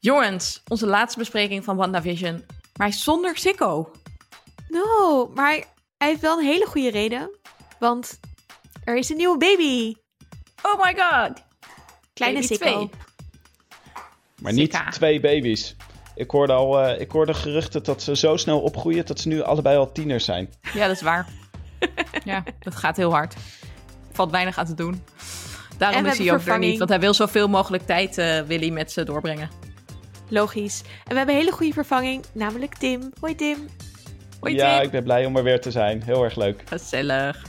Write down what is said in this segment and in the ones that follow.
Jongens, onze laatste bespreking van WandaVision. Maar zonder Sikko. No, maar hij heeft wel een hele goede reden. Want er is een nieuwe baby. Oh my god. Kleine Baby Sikko. twee. Maar niet Sika. twee baby's. Ik hoorde al eh, ik hoorde geruchten dat ze zo snel opgroeien dat ze nu allebei al tieners zijn. Ja, dat is waar. ja, dat gaat heel hard. Valt weinig aan te doen. Daarom En is hij ook er niet. Want hij wil zoveel mogelijk tijd, eh wil hij met ze doorbrengen. Logisch. En we hebben een hele goede vervanging, namelijk Tim. Hoi Tim. Hoi ja, Tim. ik ben blij om er weer te zijn. Heel erg leuk. Gezellig.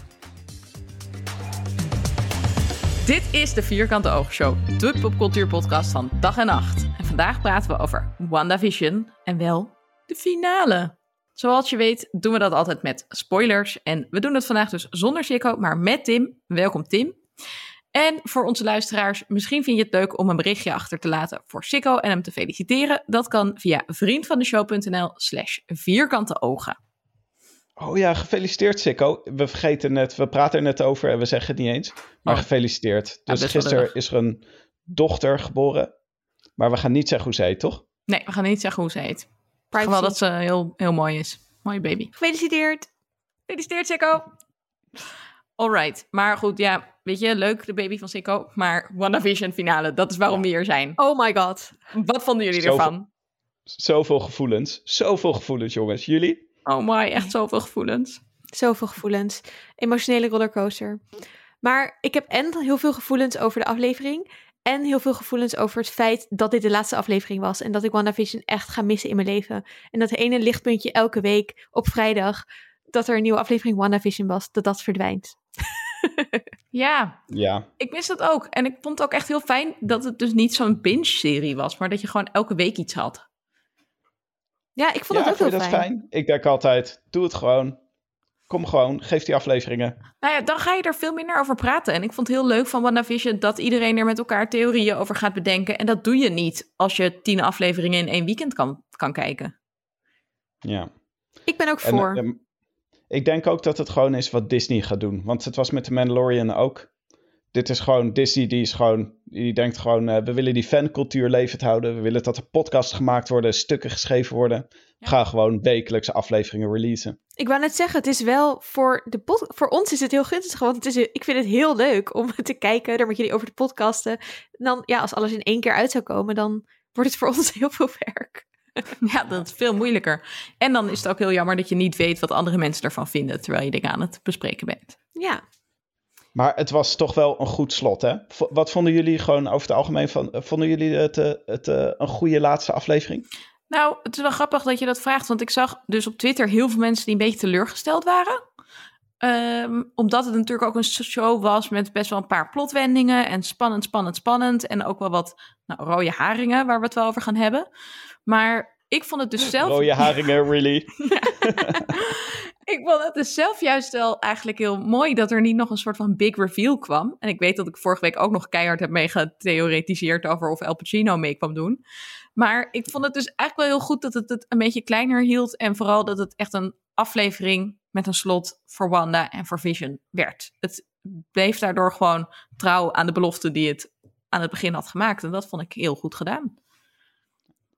Dit is de Vierkante Oogshow, de popcultuurpodcast van dag en nacht. En vandaag praten we over WandaVision en wel de finale. Zoals je weet doen we dat altijd met spoilers. En we doen het vandaag dus zonder Sikko, maar met Tim. Welkom Tim. En voor onze luisteraars, misschien vind je het leuk om een berichtje achter te laten voor Sikko en hem te feliciteren. Dat kan via vriendvandeshow.nl slash vierkante ogen. Oh ja, gefeliciteerd Sikko. We vergeten net, we praten er net over en we zeggen het niet eens. Maar Oh. gefeliciteerd. Dus gisteren is er een dochter geboren. Maar we gaan niet zeggen hoe ze heet, toch? Nee, we gaan niet zeggen hoe ze heet. Privacy. Wel dat ze heel, heel mooi is. Mooie baby. Gefeliciteerd. Gefeliciteerd, Sikko. Alright, maar goed, ja, weet je, leuk de baby van Sikko. Maar WandaVision finale, dat is waarom we hier zijn. Oh my god. Wat vonden jullie Zoveel- ervan? Zoveel gevoelens. Zoveel gevoelens, jongens. Jullie? Oh my, echt zoveel gevoelens. Zoveel gevoelens. Emotionele rollercoaster. Maar ik heb en heel veel gevoelens over de aflevering. En heel veel gevoelens over het feit dat dit de laatste aflevering was. En dat ik WandaVision echt ga missen in mijn leven. En dat ene lichtpuntje elke week op vrijdag. Dat er een nieuwe aflevering WandaVision was. Dat dat verdwijnt. Ja, Ja. ik mis dat ook. En ik vond het ook echt heel fijn dat het dus niet zo'n binge-serie was. Maar dat je gewoon elke week iets had. Ja, ik vond ja, het ook heel dat fijn. fijn? Ik denk altijd, doe het gewoon. Kom gewoon, geef die afleveringen. Nou ja, dan ga je er veel minder over praten. En ik vond het heel leuk van WandaVision dat iedereen er met elkaar theorieën over gaat bedenken. En dat doe je niet als je tien afleveringen in één weekend kan, kan kijken. Ja. Ik ben ook En, voor. Ik denk ook dat het gewoon is wat Disney gaat doen. Want het was met The Mandalorian ook. Dit is gewoon, Disney die is gewoon, die denkt gewoon, eh, we willen die fancultuur levend houden. We willen dat er podcasts gemaakt worden, stukken geschreven worden. Gaan gewoon wekelijkse afleveringen releasen. Ik wou net zeggen, het is wel voor, de pod- voor ons is het heel gunstig. Want het is, ik vind het heel leuk om te kijken daar met jullie over de podcasten. En dan, ja, als alles in één keer uit zou komen, dan wordt het voor ons heel veel werk. Ja, dat is veel moeilijker. En dan is het ook heel jammer dat je niet weet wat andere mensen ervan vinden terwijl je dingen aan het bespreken bent. Ja, Maar het was toch wel een goed slot, hè? V- wat vonden jullie gewoon over het algemeen van, eh, vonden jullie het, eh, het eh, een goede laatste aflevering? Nou, het is wel grappig dat je dat vraagt, want ik zag dus op Twitter heel veel mensen die een beetje teleurgesteld waren. Ehm, omdat het natuurlijk ook een show was met best wel een paar plotwendingen en spannend, spannend, spannend. En ook wel wat nou, rode haringen waar we het wel over gaan hebben. Maar ik vond het dus zelf... Rode haringen, really? ik vond het dus zelf juist wel eigenlijk heel mooi dat er niet nog een soort van big reveal kwam. En ik weet dat ik vorige week ook nog keihard heb mee getheoretiseerd over of El Pacino mee kwam doen. Maar ik vond het dus eigenlijk wel heel goed dat het het een beetje kleiner hield. En vooral dat het echt een aflevering met een slot voor Wanda en voor Vision werd. Het bleef daardoor gewoon trouw aan de belofte die het aan het begin had gemaakt. En dat vond ik heel goed gedaan.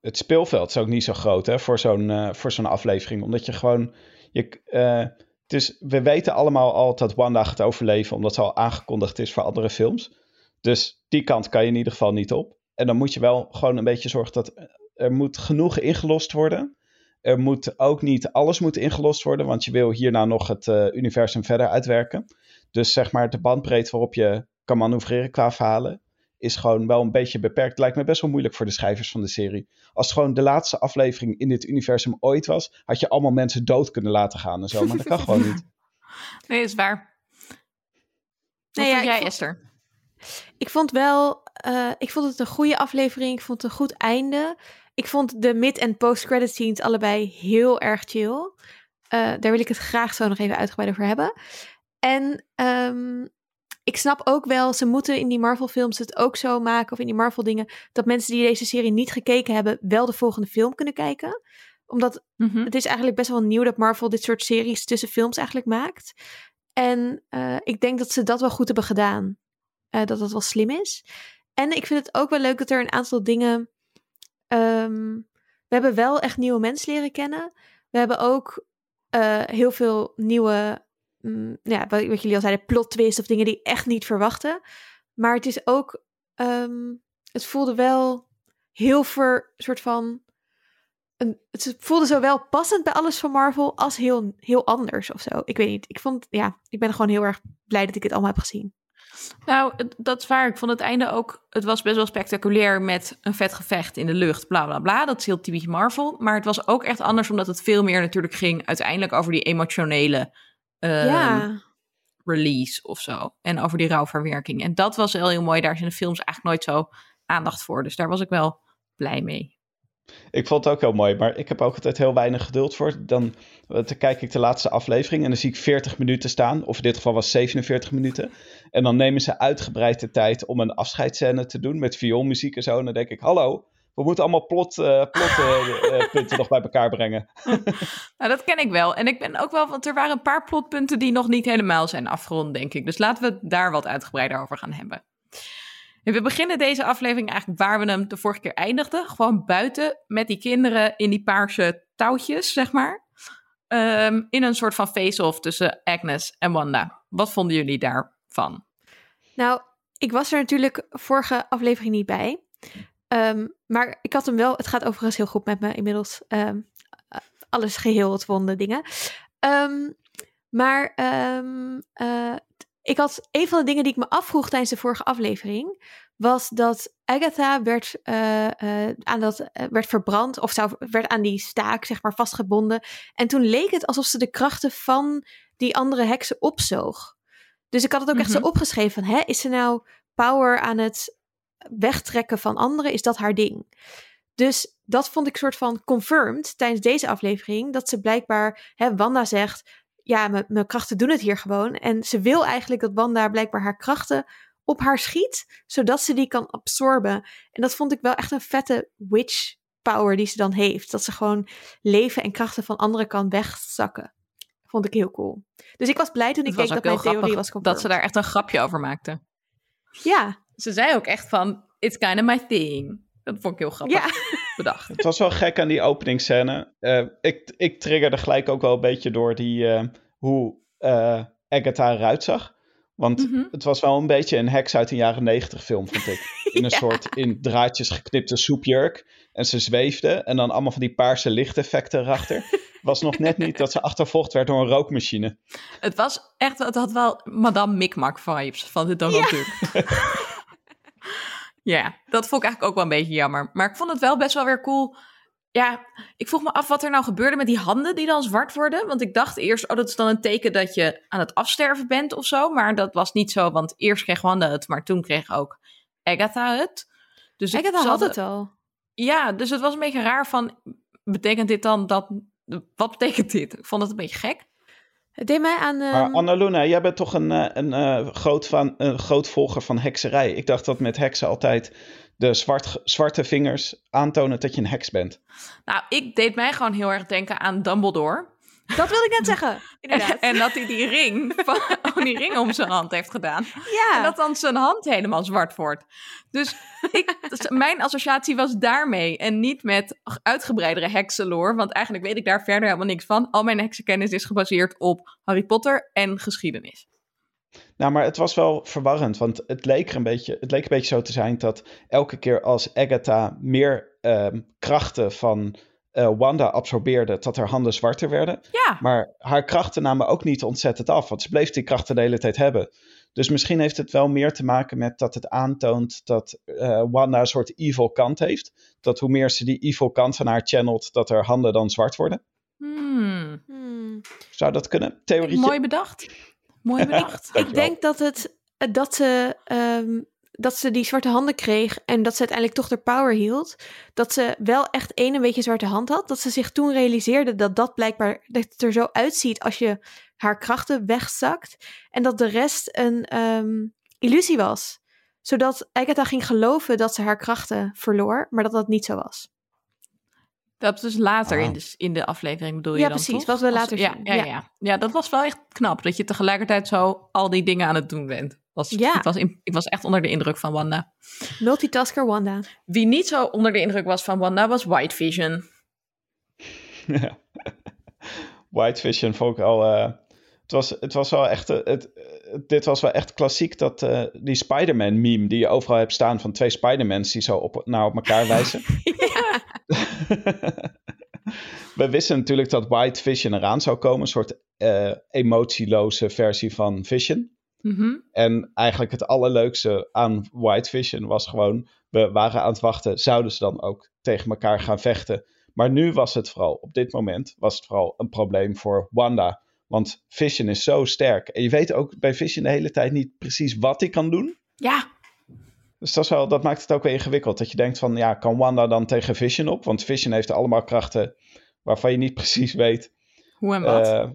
Het speelveld is ook niet zo groot hè, voor zo'n eh, voor zo'n aflevering. Omdat je gewoon. Je, is, we weten allemaal al dat Wanda gaat overleven, omdat ze al aangekondigd is voor andere films. Dus die kant kan je in ieder geval niet op. En dan moet je wel gewoon een beetje zorgen dat er moet genoeg ingelost worden. Er moet ook niet alles moet ingelost worden, want je wil hierna nog het eh, universum verder uitwerken. Dus zeg maar de bandbreedte waarop je kan manoeuvreren qua verhalen is gewoon wel een beetje beperkt. Lijkt me best wel moeilijk voor de schrijvers van de serie. Als het gewoon de laatste aflevering in dit universum ooit was, had je allemaal mensen dood kunnen laten gaan en zo. Maar dat kan gewoon niet. Nee, is waar. Wat Nee, ja, vond ik jij, vond- Esther? ik vond wel, eh, ik vond het een goede aflevering. Ik vond het een goed einde. Ik vond de mid- en post-credit scenes allebei heel erg chill. Eh, daar wil ik het graag zo nog even uitgebreid over hebben. En ehm, ik snap ook wel, ze moeten in die Marvel-films het ook zo maken, of in die Marvel-dingen, dat mensen die deze serie niet gekeken hebben, wel de volgende film kunnen kijken. Omdat Mhm. het is eigenlijk best wel nieuw dat Marvel dit soort series tussen films eigenlijk maakt. En eh, ik denk dat ze dat wel goed hebben gedaan. Eh, dat dat wel slim is. En ik vind het ook wel leuk dat er een aantal dingen ehm, we hebben wel echt nieuwe mensen leren kennen. We hebben ook eh, heel veel nieuwe, mm, ja, wat, wat jullie al zeiden, plot twists of dingen die echt niet verwachten. Maar het is ook, ehm, het voelde wel heel ver, soort van, een, het voelde zowel passend bij alles van Marvel als heel, heel anders of zo. Ik weet niet. Ik vond, ja, ik ben gewoon heel erg blij dat ik het allemaal heb gezien. Nou, dat is waar. Ik vond het einde ook. Het was best wel spectaculair met een vet gevecht in de lucht, bla bla bla. Dat is heel typisch Marvel. Maar het was ook echt anders, omdat het veel meer natuurlijk ging uiteindelijk over die emotionele ehm, ja, release of zo. En over die rouwverwerking. En dat was wel heel mooi. Daar is in de films eigenlijk nooit zo aandacht voor. Dus daar was ik wel blij mee. Ik vond het ook heel mooi, maar ik heb ook altijd heel weinig geduld voor. Dan, dan kijk ik de laatste aflevering en dan zie ik 40 minuten staan. Of in dit geval was het 47 minuten. En dan nemen ze uitgebreid de tijd om een afscheidsscène te doen met vioolmuziek en zo. En dan denk ik, hallo, we moeten allemaal plotpunten plot, eh, eh, punten nog bij elkaar brengen. Nou, dat ken ik wel. En ik ben ook wel, want er waren een paar plotpunten die nog niet helemaal zijn afgerond, denk ik. Dus laten we het daar wat uitgebreider over gaan hebben. En we beginnen deze aflevering eigenlijk waar we hem de vorige keer eindigden. Gewoon buiten met die kinderen in die paarse touwtjes, zeg maar. Ehm, in een soort van face-off tussen Agnes en Wanda. Wat vonden jullie daarvan? nou, ik was er natuurlijk vorige aflevering niet bij. Ehm, maar ik had hem wel, het gaat overigens heel goed met me inmiddels. Ehm, eh, alles geheel, het wonde dingen. Ehm, maar eh, ik had een van de dingen die ik me afvroeg tijdens de vorige aflevering, was dat Agatha werd, eh, eh, aan dat, werd verbrand of zou, werd aan die staak zeg maar vastgebonden. En toen leek het alsof ze de krachten van die andere heksen opzoog. Dus ik had het ook echt zo Mhm. opgeschreven van, hè, is ze nou power aan het wegtrekken van anderen? Is dat haar ding? Dus dat vond ik soort van confirmed tijdens deze aflevering. Dat ze blijkbaar, hè, Wanda zegt, ja, mijn- krachten doen het hier gewoon. En ze wil eigenlijk dat Wanda blijkbaar haar krachten op haar schiet, zodat ze die kan absorben. En dat vond ik wel echt een vette witch power die ze dan heeft. Dat ze gewoon leven en krachten van anderen kan wegzakken. Vond ik heel cool. Dus ik was blij toen ik keek dat mijn theorie was dat confirmed. ze daar echt een grapje over maakte. Ja, Ze zei ook echt van, it's kind of my thing. Dat vond ik heel grappig ja. bedacht. Het was wel gek aan die openingsscène. Eh, ik, ik triggerde gelijk ook wel een beetje door die, eh, hoe eh, Agatha eruit zag. Want Mhm. het was wel een beetje een heks uit een jaren negentig film, vond ik. In een Ja. soort in draadjes geknipte soepjurk. En ze zweefde. En dan allemaal van die paarse lichteffecten erachter. was nog net niet dat ze achtervolgd werd door een rookmachine. Het was echt, het had wel Madame Micmac vibes van de Donald Duck. Ja, dat vond ik eigenlijk ook wel een beetje jammer. Maar ik vond het wel best wel weer cool. Ja, ik vroeg me af wat er nou gebeurde met die handen die dan zwart worden. Want ik dacht eerst, oh, dat is dan een teken dat je aan het afsterven bent of zo. Maar dat was niet zo, want eerst kreeg Wanda het, maar toen kreeg ook Agatha het. Dus Agatha had het al. Ja, dus het was een beetje raar van, betekent dit dan dat... Wat betekent dit? Ik vond het een beetje gek. Het deed mij aan... Maar ehm, Annaluna, jij bent toch een, eh, een, eh, groot van, een groot volger van hekserij. Ik dacht dat met heksen altijd de zwart, zwarte vingers aantonen dat je een heks bent. Nou, ik deed mij gewoon heel erg denken aan Dumbledore. Dat wilde ik net zeggen, inderdaad. En dat hij die ring, van, oh, die ring om zijn hand heeft gedaan. ja, En dat dan zijn hand helemaal zwart wordt. Dus ik, dus mijn associatie was daarmee. En niet met uitgebreidere heksenlore. Want eigenlijk weet ik daar verder helemaal niks van. Al mijn heksenkennis is gebaseerd op Harry Potter en geschiedenis. Nou, maar het was wel verwarrend, want het leek er een beetje, het leek een beetje zo te zijn dat elke keer als Agatha meer ehm, krachten van eh, Wanda absorbeerde, dat haar handen zwarter werden. Ja, Maar haar krachten namen ook niet ontzettend af, want ze bleef die krachten de hele tijd hebben. Dus misschien heeft het wel meer te maken met dat het aantoont dat eh, Wanda een soort evil kant heeft. Dat hoe meer ze die evil kant van haar channelt, dat haar handen dan zwart worden. Hmm. Hmm. Zou dat kunnen? Theorietje? mooi bedacht. Mooi bedacht. Ik denk dat, het, dat, ze, ehm, dat ze die zwarte handen kreeg en dat ze uiteindelijk toch de power hield. Dat ze wel echt één een beetje zwarte hand had. Dat ze zich toen realiseerde dat dat blijkbaar dat het er zo uitziet als je haar krachten wegzakt. En dat de rest een ehm, illusie was. Zodat Agatha ging geloven dat ze haar krachten verloor, maar dat dat niet zo was. Dat is dus later Ah. in, de, in de aflevering bedoel je Ja, dan precies, toch? wat we Als- later ja, zien, Ja, ja. ja. ja, dat was wel echt knap. Dat je tegelijkertijd zo al die dingen aan het doen bent. Was, Ja. ik, was in- ik was echt onder de indruk van Wanda. Multitasker Wanda. Wie niet zo onder de indruk was van Wanda was White Vision. Ja. White Vision vond ik al. eh, het, was, het was wel echt. eh, Het, eh, dit was wel echt klassiek. Dat, eh, die Spider-Man meme die je overal hebt staan van twee Spider-Mans die zo op, naar op elkaar wijzen. We wisten natuurlijk dat White Vision eraan zou komen. Een soort eh, emotieloze versie van Vision. Mhm. En eigenlijk het allerleukste aan White Vision was gewoon, we waren aan het wachten, zouden ze dan ook tegen elkaar gaan vechten? Maar nu was het vooral, op dit moment, was het vooral een probleem voor Wanda. Want Vision is zo sterk. En je weet ook bij Vision de hele tijd niet precies wat hij kan doen. Ja, Dus dat, is wel, dat maakt het ook weer ingewikkeld. Dat je denkt van, ja, kan Wanda dan tegen Vision op? Want Vision heeft allemaal krachten waarvan je niet precies weet hoe en wat. eh,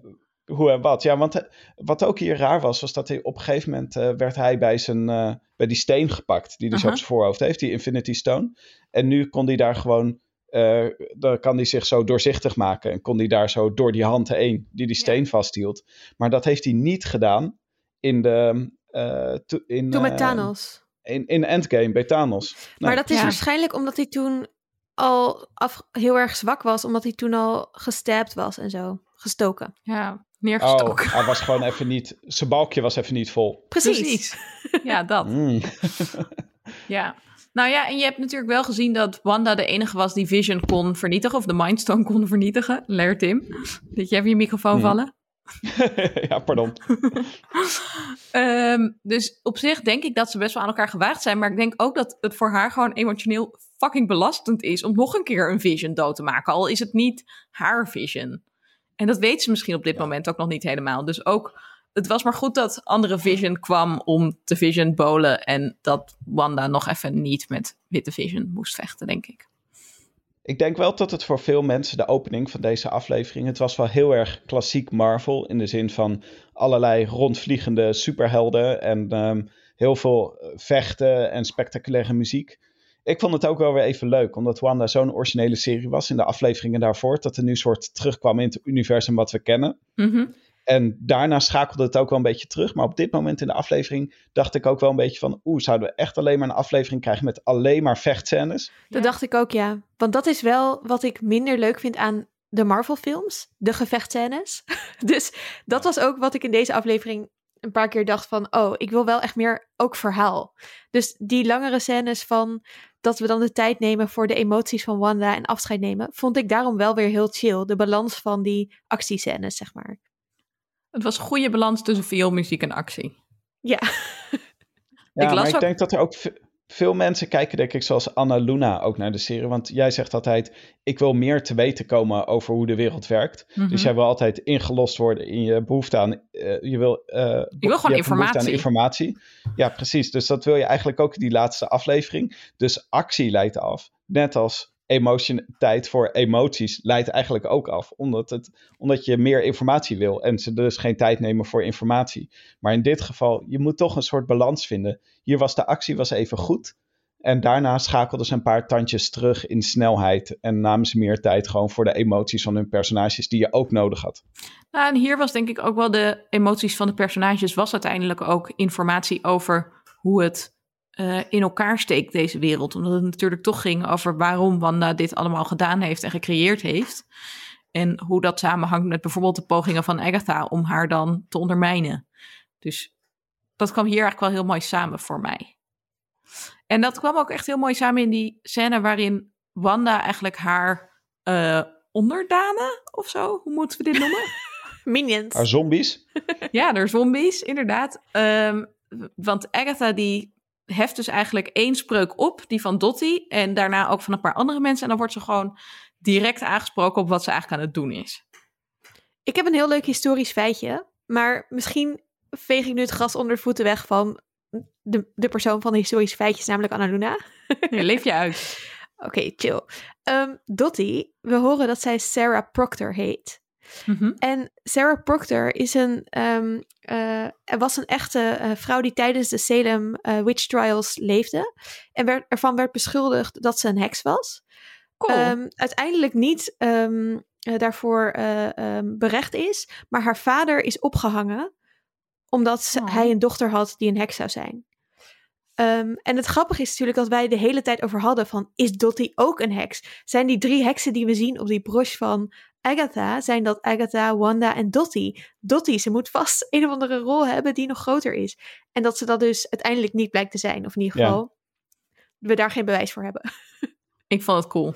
hoe en wat. Ja, want eh, wat ook hier raar was, was dat hij op een gegeven moment eh, werd hij bij, zijn, eh, bij die steen gepakt, die hij zo Aha. op zijn voorhoofd heeft, die Infinity Stone. En nu kon hij daar gewoon, eh, dan kan hij zich zo doorzichtig maken en kon hij daar zo door die hand heen, die die steen vasthield. Maar dat heeft hij niet gedaan in de... eh, to- in, Toen met Thanos. in, in Endgame bij Thanos. maar Nee, dat is ja. waarschijnlijk omdat hij toen al af, heel erg zwak was. Omdat hij toen al gestapt was en zo. Gestoken. ja, Oh, neergestoken. hij was gewoon even niet... Zijn balkje was even niet vol. Precies. Ja, dat. Mm. Ja. Nou ja, en je hebt natuurlijk wel gezien dat Wanda de enige was die Vision kon vernietigen. Of de Mindstone kon vernietigen. Leer Tim. Dat je even je microfoon Hmm. vallen. ja, pardon. Ehm, dus op zich denk ik dat ze best wel aan elkaar gewaagd zijn. Maar ik denk ook dat het voor haar gewoon emotioneel fucking belastend is om nog een keer een Vision dood te maken. Al is het niet haar Vision. En dat weet ze misschien op dit Ja. moment ook nog niet helemaal. Dus ook, het was maar goed dat andere Vision kwam om te Vision bolen. En dat Wanda nog even niet met witte Vision moest vechten, denk ik. Ik denk wel dat het voor veel mensen de opening van deze aflevering. Het was wel heel erg klassiek Marvel. In de zin van allerlei rondvliegende superhelden. En ehm, heel veel eh, vechten en spectaculaire muziek. Ik vond het ook wel weer even leuk. Omdat Wanda zo'n originele serie was in de afleveringen daarvoor. Dat er nu een soort terugkwam in het universum wat we kennen. Mhm. En daarna schakelde het ook wel een beetje terug. Maar op dit moment in de aflevering dacht ik ook wel een beetje van... Oeh, zouden we echt alleen maar een aflevering krijgen met alleen maar vechtscènes? Dat dacht ik ook, ja. Want dat is wel wat ik minder leuk vind aan de Marvel-films. De gevechtscènes. dus dat was ook wat ik in deze aflevering een paar keer dacht van... Oh, ik wil wel echt meer ook verhaal. Dus die langere scènes van dat we dan de tijd nemen voor de emoties van Wanda en afscheid nemen... vond ik daarom wel weer heel chill. De balans van die actiescènes, zeg maar. Het was een goede balans tussen veel muziek en actie. Ja, Ja, Ik las maar ik denk dat er ook veel mensen kijken, denk ik, zoals Anna Luna ook naar de serie. Want jij zegt altijd, ik wil meer te weten komen over hoe de wereld werkt. Mhm. Dus jij wil altijd ingelost worden in je behoefte aan... eh, je wil, eh, wil je gewoon informatie. Aan informatie. Ja, precies. Dus dat wil je eigenlijk ook in die laatste aflevering. Dus actie leidt af. Net als emotion, tijd voor emoties leidt eigenlijk ook af. Omdat, het, omdat je meer informatie wil. En ze dus geen tijd nemen voor informatie. Maar in dit geval, je moet toch een soort balans vinden. Hier was de actie was even goed. En daarna schakelden ze een paar tandjes terug in snelheid. En namen ze meer tijd gewoon voor de emoties van hun personages die je ook nodig had. Nou, en hier was denk ik ook wel de emoties van de personages, was uiteindelijk ook informatie over hoe het eh, in elkaar steekt, deze wereld. Omdat het natuurlijk toch ging over waarom Wanda dit allemaal gedaan heeft en gecreëerd heeft. En hoe dat samenhangt met bijvoorbeeld de pogingen van Agatha om haar dan te ondermijnen. Dus dat kwam hier eigenlijk wel heel mooi samen voor mij. En dat kwam ook echt heel mooi samen in die scène waarin Wanda eigenlijk haar eh, onderdanen of zo, hoe moeten we dit noemen? minions. Maar zombies, Ja, er zombies, inderdaad. Ehm, want Agatha die heft dus eigenlijk één spreuk op, die van Dottie. En daarna ook van een paar andere mensen. En dan wordt ze gewoon direct aangesproken op wat ze eigenlijk aan het doen is. Ik heb een heel leuk historisch feitje, maar misschien veeg ik nu het gras onder de voeten weg van de, de persoon van de historische feitjes, namelijk Anna Luna. Ja, leef je uit. Oké, chill. Ehm, Dottie, we horen dat zij Sarah Proctor heet. Mhm. En Sarah Proctor is een, ehm, eh, was een echte eh, vrouw die tijdens de Salem eh, Witch Trials leefde. En werd, ervan werd beschuldigd dat ze een heks was. Cool. Ehm, uiteindelijk niet ehm, eh, daarvoor berecht is. Maar haar vader is opgehangen Omdat ze- Oh. hij een dochter had die een heks zou zijn. En het grappige is natuurlijk dat wij de hele tijd over hadden van... is Dottie ook een heks? Zijn die drie heksen die we zien op die broche van Agatha... zijn dat Agatha, Wanda en Dottie? Dottie, ze moet vast een of andere rol hebben die nog groter is. En dat ze dat dus uiteindelijk niet blijkt te zijn. Of in ieder Ja. geval, we daar geen bewijs voor hebben. Ik vond het cool.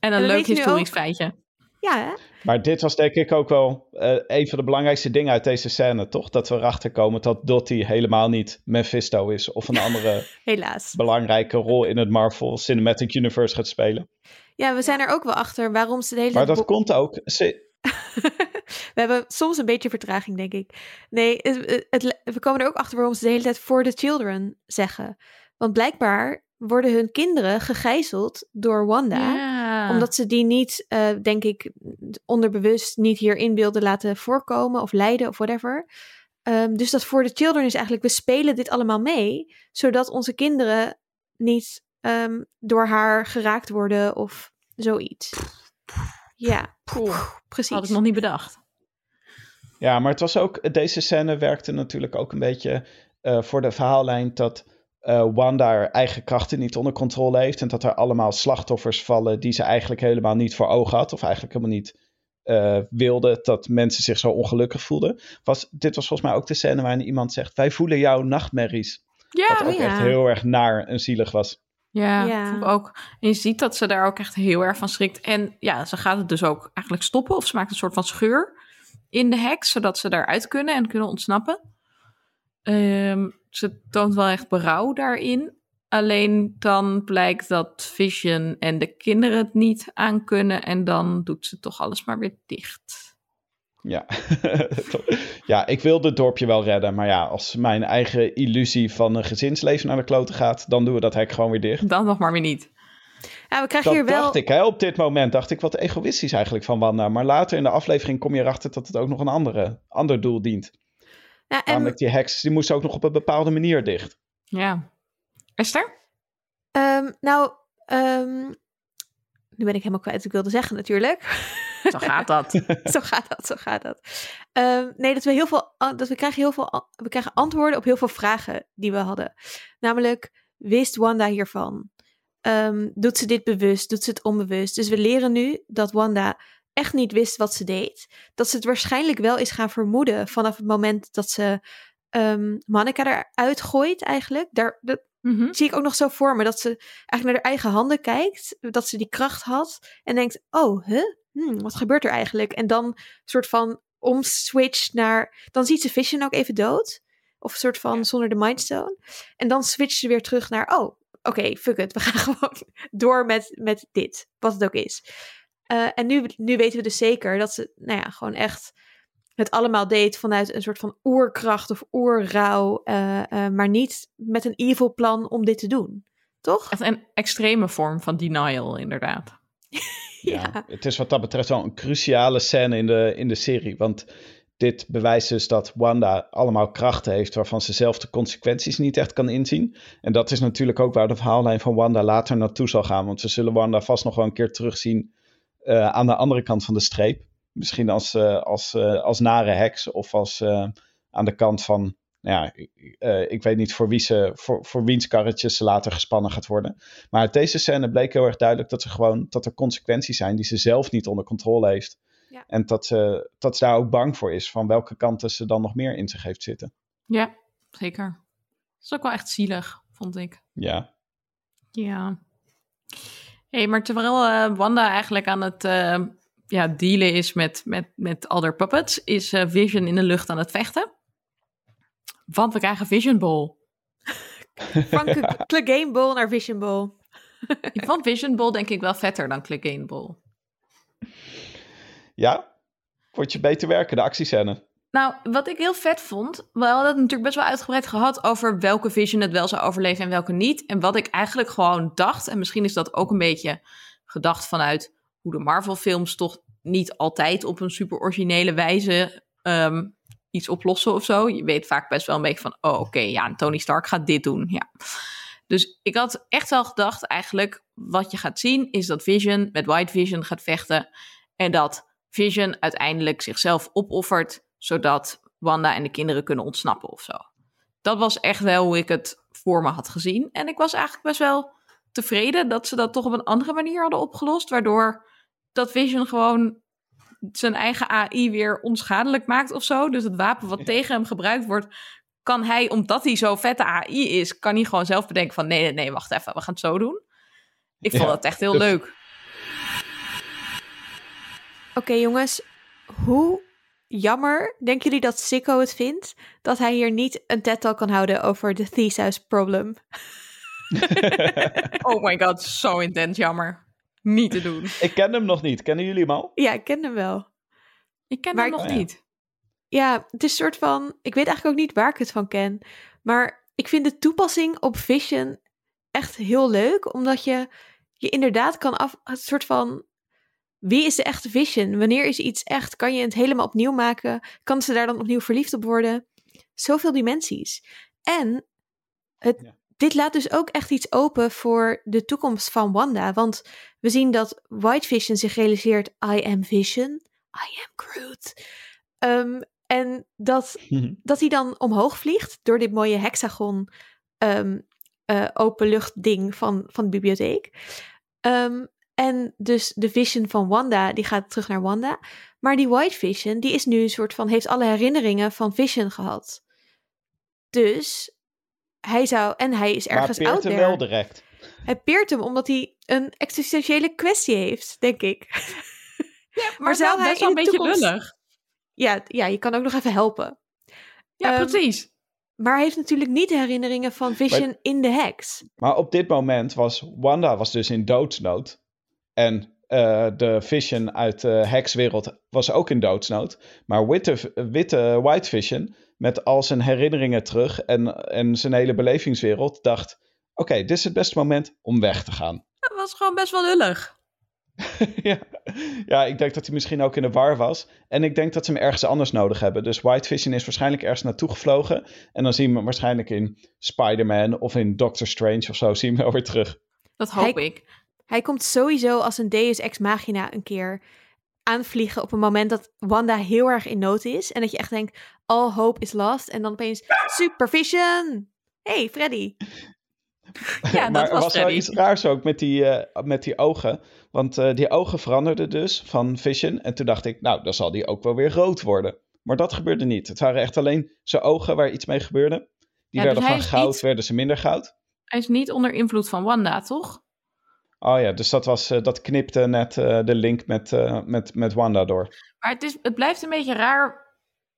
En een leuk historisch ook. feitje. Ja, hè? Maar dit was denk ik ook wel eh, een van de belangrijkste dingen uit deze scène, toch? Dat we erachter komen dat Dottie helemaal niet Mephisto is of een andere helaas. belangrijke rol in het Marvel Cinematic Universe gaat spelen. Ja, we zijn er ook wel achter waarom ze de hele Maar tijd dat komt ook. Ze, we hebben soms een beetje vertraging, denk ik. Nee, het, het- we komen er ook achter waarom ze de hele tijd for the children zeggen. Want blijkbaar worden hun kinderen gegijzeld door Wanda. Ja. Omdat ze die niet, eh, denk ik, onderbewust niet hierin wilden laten voorkomen of leiden of whatever. Ehm, dus dat for the children is eigenlijk, we spelen dit allemaal mee, zodat onze kinderen niet ehm, door haar geraakt worden of zoiets. Ja, Cool. precies. Had ik nog niet bedacht. ja, maar het was ook, deze scène werkte natuurlijk ook een beetje eh, voor de verhaallijn dat eh, Wanda haar eigen krachten niet onder controle heeft. En dat er allemaal slachtoffers vallen die ze eigenlijk helemaal niet voor ogen had. Of eigenlijk helemaal niet eh, wilde dat mensen zich zo ongelukkig voelden. Was, dit was volgens mij ook de scène waarin iemand zegt, wij voelen jouw nachtmerries. Ja, Wat ook ja. echt heel erg naar en zielig was. Ja, ook. En je ziet dat ze daar ook echt heel erg van schrikt. En ja, ze gaat het dus ook eigenlijk stoppen. Of ze maakt een soort van scheur in de hek, zodat ze daaruit kunnen en kunnen ontsnappen. Ehm, ze toont wel echt berouw daarin. Alleen dan blijkt dat Vision en de kinderen het niet aankunnen. En dan doet ze toch alles maar weer dicht. Ja. ja, ik wilde het dorpje wel redden. Maar ja, als mijn eigen illusie van een gezinsleven naar de kloten gaat, dan doen we dat hek gewoon weer dicht. Dan nog maar weer niet. Ja, we krijgen Dat hier wel. dacht ik, hè. Op dit moment dacht ik wat egoïstisch eigenlijk van Wanda. Maar later in de aflevering kom je erachter dat het ook nog een andere, ander doel dient. Ja, en Namelijk die heks, die moest ook nog op een bepaalde manier dicht. Ja. Esther? Ehm, nou, ehm, nu ben ik helemaal kwijt wat ik wilde zeggen natuurlijk. Zo gaat dat. zo gaat dat, zo gaat dat. Ehm, nee, dat we heel veel, dat we krijgen heel veel, we krijgen antwoorden op heel veel vragen die we hadden. Namelijk, wist Wanda hiervan? Ehm, doet ze dit bewust? Doet ze het onbewust? Dus we leren nu dat Wanda echt niet wist wat ze deed. Dat ze het waarschijnlijk wel is gaan vermoeden vanaf het moment dat ze ehm Monica eruit gooit eigenlijk. Daar, dat Mhm. zie ik ook nog zo voor me. Dat ze eigenlijk naar haar eigen handen kijkt. Dat ze die kracht had. En denkt, oh, huh? Hmm, wat gebeurt er eigenlijk? En dan soort van omswitcht naar... Dan ziet ze Vision ook even dood. Of een soort van zonder de Mindstone. En dan switcht ze weer terug naar, oh, oké, fuck it. We gaan gewoon door met, met dit. Wat het ook is. Eh, en nu, nu weten we dus zeker dat ze, nou ja, gewoon echt het allemaal deed vanuit een soort van oerkracht of oerrouw. eh, eh, maar niet met een evil plan om dit te doen. Toch? Echt een extreme vorm van denial, inderdaad. Ja. Het is wat dat betreft wel een cruciale scène in de, in de serie. Want dit bewijst dus dat Wanda allemaal krachten heeft waarvan ze zelf de consequenties niet echt kan inzien. En dat is natuurlijk ook waar de verhaallijn van Wanda later naartoe zal gaan. Want we zullen Wanda vast nog wel een keer terugzien eh, aan de andere kant van de streep. Misschien als, eh, als, eh, als nare heks of als eh, aan de kant van, nou ja, eh, ik weet niet voor, wie ze, voor, voor wiens karretjes ze later gespannen gaat worden. Maar uit deze scène bleek heel erg duidelijk dat, ze gewoon, dat er consequenties zijn die ze zelf niet onder controle heeft. Ja. En dat, ze dat ze daar ook bang voor is, van welke kanten ze dan nog meer in zich heeft zitten. Ja, zeker. Dat is ook wel echt zielig, vond ik. Ja, Ja. hey, maar terwijl Wanda eigenlijk aan het eh, ja, dealen is met, met, met haar puppets, is eh, Vision in de lucht aan het vechten. Want we krijgen Vision Ball. Van Cl- Clegane Ball naar Vision Ball. Ik vond Vision Ball denk ik wel vetter dan Clegane Ball. ja? Vond je beter werken, de actiescène? Nou, wat ik heel vet vond, we hadden het natuurlijk best wel uitgebreid gehad over welke Vision het wel zou overleven en welke niet. En wat ik eigenlijk gewoon dacht, en misschien is dat ook een beetje gedacht vanuit hoe de Marvel-films toch niet altijd op een super originele wijze ehm, iets oplossen of zo. Je weet vaak best wel een beetje van, oh oké, ja, Tony Stark gaat dit doen, ja. Dus ik had echt wel gedacht eigenlijk, wat je gaat zien is dat Vision met White Vision gaat vechten en dat Vision uiteindelijk zichzelf opoffert, zodat Wanda en de kinderen kunnen ontsnappen of zo. Dat was echt wel hoe ik het voor me had gezien. En ik was eigenlijk best wel tevreden dat ze dat toch op een andere manier hadden opgelost. Waardoor dat Vision gewoon zijn eigen AI weer onschadelijk maakt of zo. Dus het wapen wat tegen hem gebruikt wordt, kan hij, omdat hij zo vette AI is, kan hij gewoon zelf bedenken van nee, nee, nee, wacht even, we gaan het zo doen. Ik vond Ja, dat echt heel dus- leuk. Oké jongens, hoe jammer denken jullie dat Sikko het vindt dat hij hier niet een TED-talk kan houden over de thesis problem? Oh my god, zo intens jammer. Niet te doen. ik ken hem nog niet. Kennen jullie hem al? Ja, ik ken hem wel. Ik ken Maar hem nog Oh ja. niet. Ja, het is een soort van. Ik weet eigenlijk ook niet waar ik het van ken. Maar ik vind de toepassing op Vision echt heel leuk. Omdat je je inderdaad kan af. Het soort van. Wie is de echte Vision? Wanneer is iets echt? Kan je het helemaal opnieuw maken? Kan ze daar dan opnieuw verliefd op worden? Zoveel dimensies. En het, Ja. Dit laat dus ook echt iets open voor de toekomst van Wanda. Want we zien dat White Vision zich realiseert: I am Vision. I am Groot. Ehm, en dat, dat hij dan omhoog vliegt door dit mooie hexagon ehm eh, openlucht ding van, van de bibliotheek. Ehm, en dus de vision van Wanda, die gaat terug naar Wanda. Maar die White Vision, die is nu een soort van, heeft alle herinneringen van Vision gehad. Dus hij zou, en hij is maar ergens peert out hem there. wel direct. Hij peert hem omdat hij een existentiële kwestie heeft, denk ik. Maar, zou zou hij best wel in een de beetje toekomst- lullig. ja, ja, je kan ook nog even helpen. Ja, Ehm, precies. Maar hij heeft natuurlijk niet de herinneringen van Vision in de hex. Maar op dit moment was Wanda was dus in doodsnood. En eh, de Vision uit de Hexwereld was ook in doodsnood. Maar witte, witte White Vision, met al zijn herinneringen terug en, en zijn hele belevingswereld, dacht... Oké, dit is het beste moment om weg te gaan. Dat was gewoon best wel lullig. ja. ja, ik denk dat hij misschien ook in de war was. En ik denk dat ze hem ergens anders nodig hebben. Dus White Vision is waarschijnlijk ergens naartoe gevlogen. En dan zien we hem waarschijnlijk in Spider-Man of in Doctor Strange of zo. Zien we hem wel weer terug. Dat hoop Hij- ik. Hij komt sowieso als een Deus Ex Machina een keer aanvliegen op een moment dat Wanda heel erg in nood is. En dat je echt denkt, all hope is lost. En dan opeens, supervision! Hey, Freddy. Ja, dat maar was was wel iets raars ook met die, eh, met die ogen. Want eh, die ogen veranderden dus van Vision. En toen dacht ik, nou, dan zal die ook wel weer rood worden. Maar dat gebeurde niet. Het waren echt alleen zijn ogen waar iets mee gebeurde. Die Ja, werden dus hij van goud, niet- werden ze minder goud. Hij is niet onder invloed van Wanda, toch? Oh ja, dus dat, was, eh, dat knipte net de link met, met, met Wanda door. Maar het, is, het blijft een beetje raar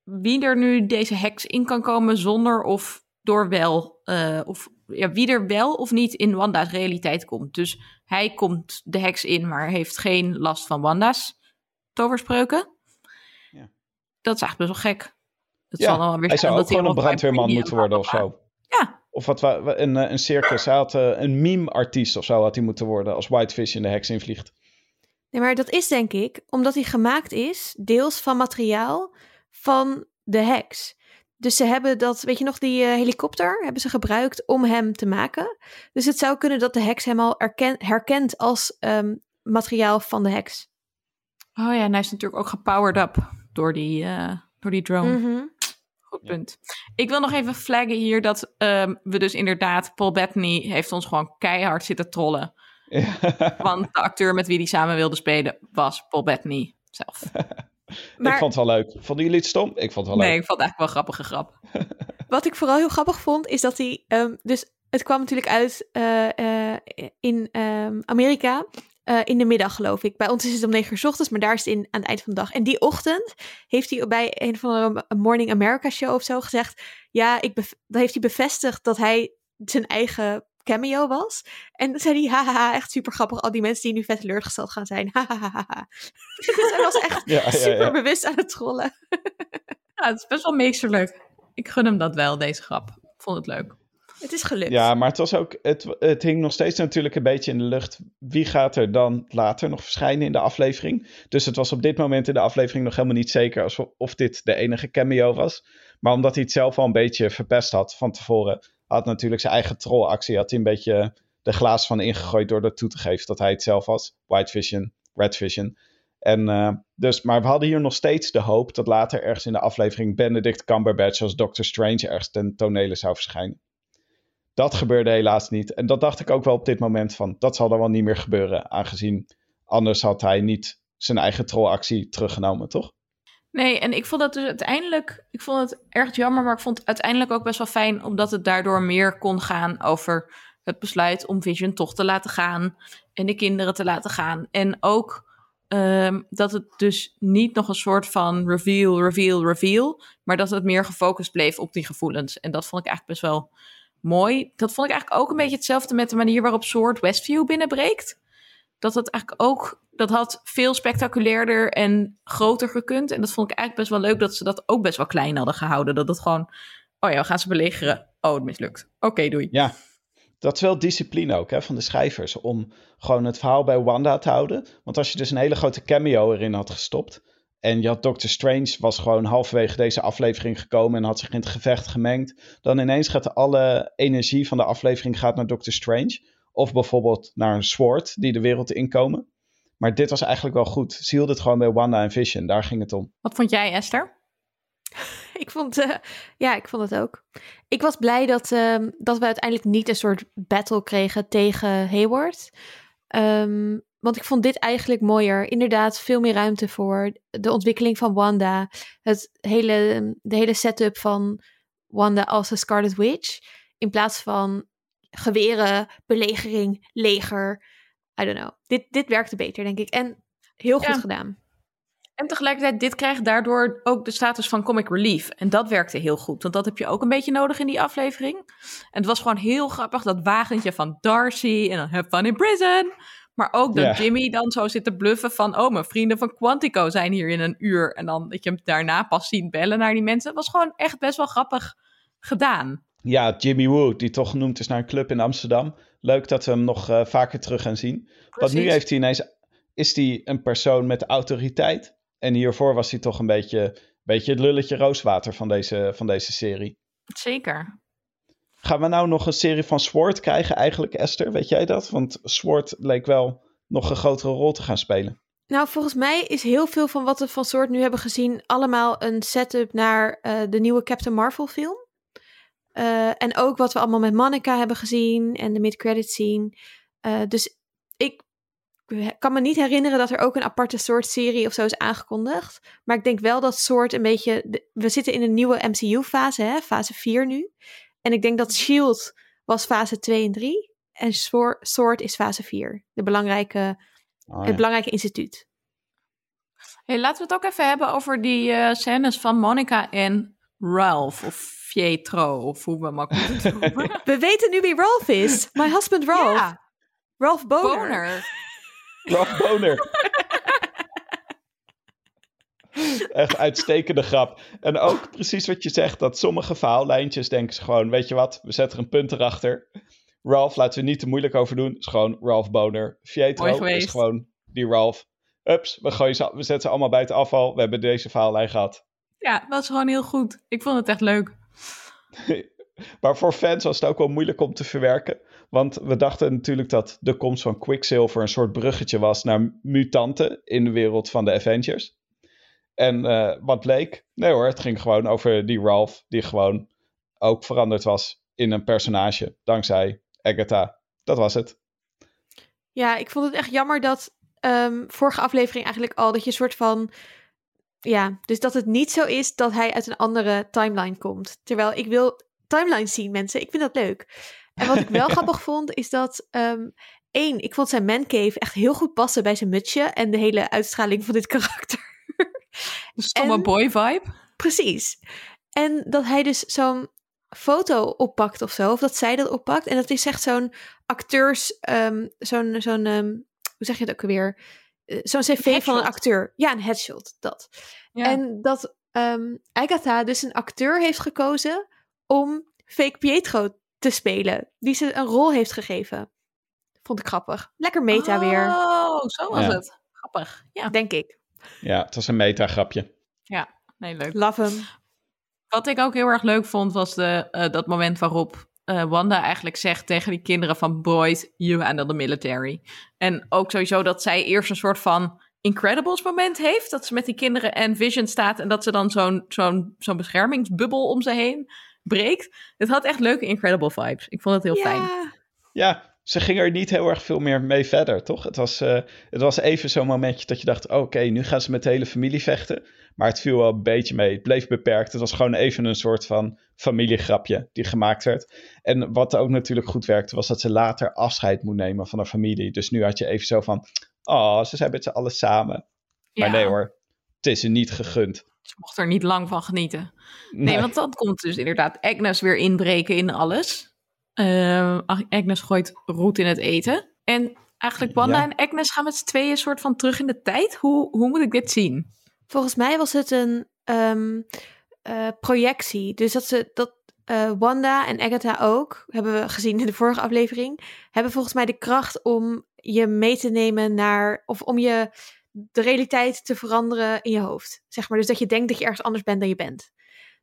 wie er nu deze heks in kan komen zonder of door wel. eh, of ja, wie er wel of niet in Wanda's realiteit komt. Dus hij komt de heks in, maar heeft geen last van Wanda's toverspreuken. Ja. Dat is eigenlijk best wel gek. Het Ja, zal dan wel weer Hij zijn zou dat ook gewoon een brandweerman moeten worden of zo. Ja, Of wat, wa- wa- een, eh, een circus. Hij had eh, een meme-artiest of zo had hij moeten worden als White Vision de heks invliegt. Nee, maar dat is denk ik omdat hij gemaakt is, deels van materiaal van de hex. Dus ze hebben dat, weet je nog, die eh, helikopter hebben ze gebruikt om hem te maken. Dus het zou kunnen dat de hex hem al erken- herkent als ehm, materiaal van de hex. Oh ja, en hij is natuurlijk ook gepowered up door die, eh, door die drone. Mhm. Goed punt. Ik wil nog even flaggen hier dat ehm, we dus inderdaad... Paul Bettany heeft ons gewoon keihard zitten trollen. Want de acteur met wie hij samen wilde spelen was Paul Bettany zelf. Maar Ik vond het wel leuk. Vonden jullie het stom? Ik vond het wel Nee, leuk. ik vond het eigenlijk wel grappige grap. wat ik vooral heel grappig vond, is dat hij. ehm, dus het kwam natuurlijk uit eh, eh, in ehm, Amerika. eh, in de middag, geloof ik. Bij ons is het om negen uur 's ochtends, maar daar is het in, aan het eind van de dag. En die ochtend heeft hij bij een van de Morning America show of zo gezegd. Ja, ik dan heeft hij bevestigd dat hij zijn eigen cameo was. En dan zei hij, haha, echt super grappig. Al die mensen die nu vet teleurgesteld gaan zijn. Hahaha. dus hij was echt Ja, ja, super ja. bewust aan het trollen. Ja, het is best wel meesterlijk. Ik gun hem dat wel, deze grap. Ik vond het leuk. Het is gelukt. Ja, maar het was ook. Het, het hing nog steeds natuurlijk een beetje in de lucht. Wie gaat er dan later nog verschijnen in de aflevering? Dus het was op dit moment in de aflevering nog helemaal niet zeker alsof, of dit de enige cameo was. Maar omdat hij het zelf al een beetje verpest had van tevoren, had natuurlijk zijn eigen trollactie. Had hij een beetje de glaas van ingegooid door dat toe te geven dat hij het zelf was. White Vision, Red Vision. En, uh, dus, maar we hadden hier nog steeds de hoop dat later ergens in de aflevering Benedict Cumberbatch als Doctor Strange ergens ten tonele zou verschijnen. Dat gebeurde helaas niet. En dat dacht ik ook wel op dit moment van, dat zal dan wel niet meer gebeuren, aangezien anders had hij niet zijn eigen trollactie teruggenomen, toch? Nee, en ik vond dat dus uiteindelijk, ik vond het erg jammer, maar ik vond het uiteindelijk ook best wel fijn, omdat het daardoor meer kon gaan over het besluit om Vision toch te laten gaan en de kinderen te laten gaan. En ook um, dat het dus niet nog een soort van reveal, reveal, reveal, maar dat het meer gefocust bleef op die gevoelens. En dat vond ik eigenlijk best wel mooi. Dat vond ik eigenlijk ook een beetje hetzelfde met de manier waarop Sword Westview binnenbreekt. Dat het eigenlijk ook, dat had veel spectaculairder en groter gekund. En dat vond ik eigenlijk best wel leuk dat ze dat ook best wel klein hadden gehouden. Dat het gewoon, oh ja, we gaan ze belegeren. Oh, het mislukt. Oké, doei. Ja, dat is wel discipline ook hè, van de schrijvers. Om gewoon het verhaal bij Wanda te houden. Want als je dus een hele grote cameo erin had gestopt. En je had Doctor Strange was gewoon halverwege deze aflevering gekomen en had zich in het gevecht gemengd. Dan ineens gaat alle energie van de aflevering gaat naar Doctor Strange. Of bijvoorbeeld naar een Sword die de wereld inkomen. Maar dit was eigenlijk wel goed. Ze hield het gewoon bij Wanda en Vision. Daar ging het om. Wat vond jij, Esther? ik vond, uh, ja, ik vond het ook. Ik was blij dat, uh, dat we uiteindelijk niet een soort battle kregen tegen Hayward. Um, want ik vond dit eigenlijk mooier. Inderdaad, veel meer ruimte voor de ontwikkeling van Wanda. Het hele, de hele setup van Wanda als een Scarlet Witch. In plaats van geweren, belegering, leger. I don't know. Dit, dit werkte beter, denk ik. En heel goed gedaan. En tegelijkertijd, dit krijgt daardoor ook de status van comic relief. En dat werkte heel goed, want dat heb je ook een beetje nodig in die aflevering. En het was gewoon heel grappig, dat wagentje van Darcy en dan have fun in prison. Maar ook dat Jimmy dan zo zit te bluffen van... oh, mijn vrienden van Quantico zijn hier in een uur. En dan dat je hem daarna pas ziet bellen naar die mensen. Het was gewoon echt best wel grappig gedaan. Ja, Jimmy Woo, die toch genoemd is naar een club in Amsterdam. Leuk dat we hem nog uh, vaker terug gaan zien. Precies. Want nu heeft hij ineens, is hij een persoon met autoriteit. En hiervoor was hij toch een beetje, beetje het lulletje rooswater van deze, van deze serie. Zeker. Gaan we nou nog een serie van Sword krijgen eigenlijk, Esther? Weet jij dat? Want Sword leek wel nog een grotere rol te gaan spelen. Nou, volgens mij is heel veel van wat we van Sword nu hebben gezien... allemaal een setup naar uh, de nieuwe Captain Marvel film. Uh, en ook wat we allemaal met Monica hebben gezien en de mid-credit scene. Uh, dus ik kan me niet herinneren dat er ook een aparte soort serie of zo is aangekondigd. Maar ik denk wel dat soort een beetje. we zitten in een nieuwe MCU-fase, hè, fase 4 nu. En ik denk dat Shield was fase 2 en 3. En Sword is fase 4. De belangrijke, oh, ja. Het belangrijke instituut. Hey, laten we het ook even hebben over die uh, scènes van Monica en Ralph. Of Pietro, of hoe we makkelijk noemen. we weten nu wie Ralph is. My husband Ralph. Ja. Ralph Boner. Boner. Ralph Boner. Echt uitstekende grap. En ook precies wat je zegt, dat sommige verhaallijntjes denken ze gewoon, weet je wat, we zetten er een punt erachter. Ralph, laten we niet te moeilijk over doen, is gewoon Ralph Boner. Pietro is gewoon die Ralph. Ups, we, gooien ze, we zetten ze allemaal bij het afval. We hebben deze verhaallijn gehad. Ja, dat was gewoon heel goed. Ik vond het echt leuk. maar voor fans was het ook wel moeilijk om te verwerken. Want we dachten natuurlijk dat de komst van Quicksilver een soort bruggetje was naar mutanten in de wereld van de Avengers. En uh, wat bleek? Nee hoor, het ging gewoon over die Ralph, die gewoon ook veranderd was in een personage, dankzij Agatha. Dat was het. Ja, ik vond het echt jammer dat um, vorige aflevering eigenlijk al, dat je een soort van ja, dus dat het niet zo is dat hij uit een andere timeline komt. Terwijl ik wil timelines zien, mensen. Ik vind dat leuk. En wat ik wel grappig vond, is dat... Um, één, ik vond zijn mancave echt heel goed passen bij zijn mutsje... en de hele uitstraling van dit karakter. De stomme boy vibe. Precies. En dat hij dus zo'n foto oppakt of zo, of dat zij dat oppakt. En dat is echt zo'n acteurs... Um, zo'n... zo'n um, hoe zeg je het ook weer? Eh, zo'n cv van een acteur. Ja, een headshot, dat. En dat um, Agatha dus een acteur heeft gekozen om fake Pietro te spelen. Die ze een rol heeft gegeven. Vond ik grappig. Lekker meta weer. Oh, zo was het. Grappig. Ja. Denk ik. Ja, het was een meta grapje. Ja, nee, leuk. Love hem. Wat ik ook heel erg leuk vond, was de, uh, dat moment waarop uh, Wanda eigenlijk zegt tegen die kinderen van boys, you handle the military. En ook sowieso dat zij eerst een soort van Incredibles moment heeft. Dat ze met die kinderen en Vision staat en dat ze dan zo'n zo'n zo'n beschermingsbubbel om ze heen breekt. Het had echt leuke Incredible vibes. Ik vond het heel fijn. Ja, ze ging er niet heel erg veel meer mee verder, toch? Het was, uh, het was even zo'n momentje dat je dacht: oké, nu gaan ze met de hele familie vechten. Maar het viel wel een beetje mee. Het bleef beperkt. Het was gewoon even een soort van familiegrapje die gemaakt werd. En wat ook natuurlijk goed werkte, was dat ze later afscheid moet nemen van haar familie. Dus nu had je even zo van: oh, ze zijn met z'n allen samen. Maar nee hoor, het is ze niet gegund. Ze mocht er niet lang van genieten. Nee, nee want dan komt dus inderdaad Agnes weer inbreken in alles. Uh, Agnes gooit roet in het eten. En eigenlijk Wanda en Agnes gaan met z'n tweeën soort van terug in de tijd. Hoe, hoe moet ik dit zien? Volgens mij was het een um, uh, projectie. Dus dat ze dat uh, Wanda en Agatha ook, hebben we gezien in de vorige aflevering, hebben volgens mij de kracht om je mee te nemen naar, of om je de realiteit te veranderen in je hoofd. Zeg maar. Dus dat je denkt dat je ergens anders bent dan je bent.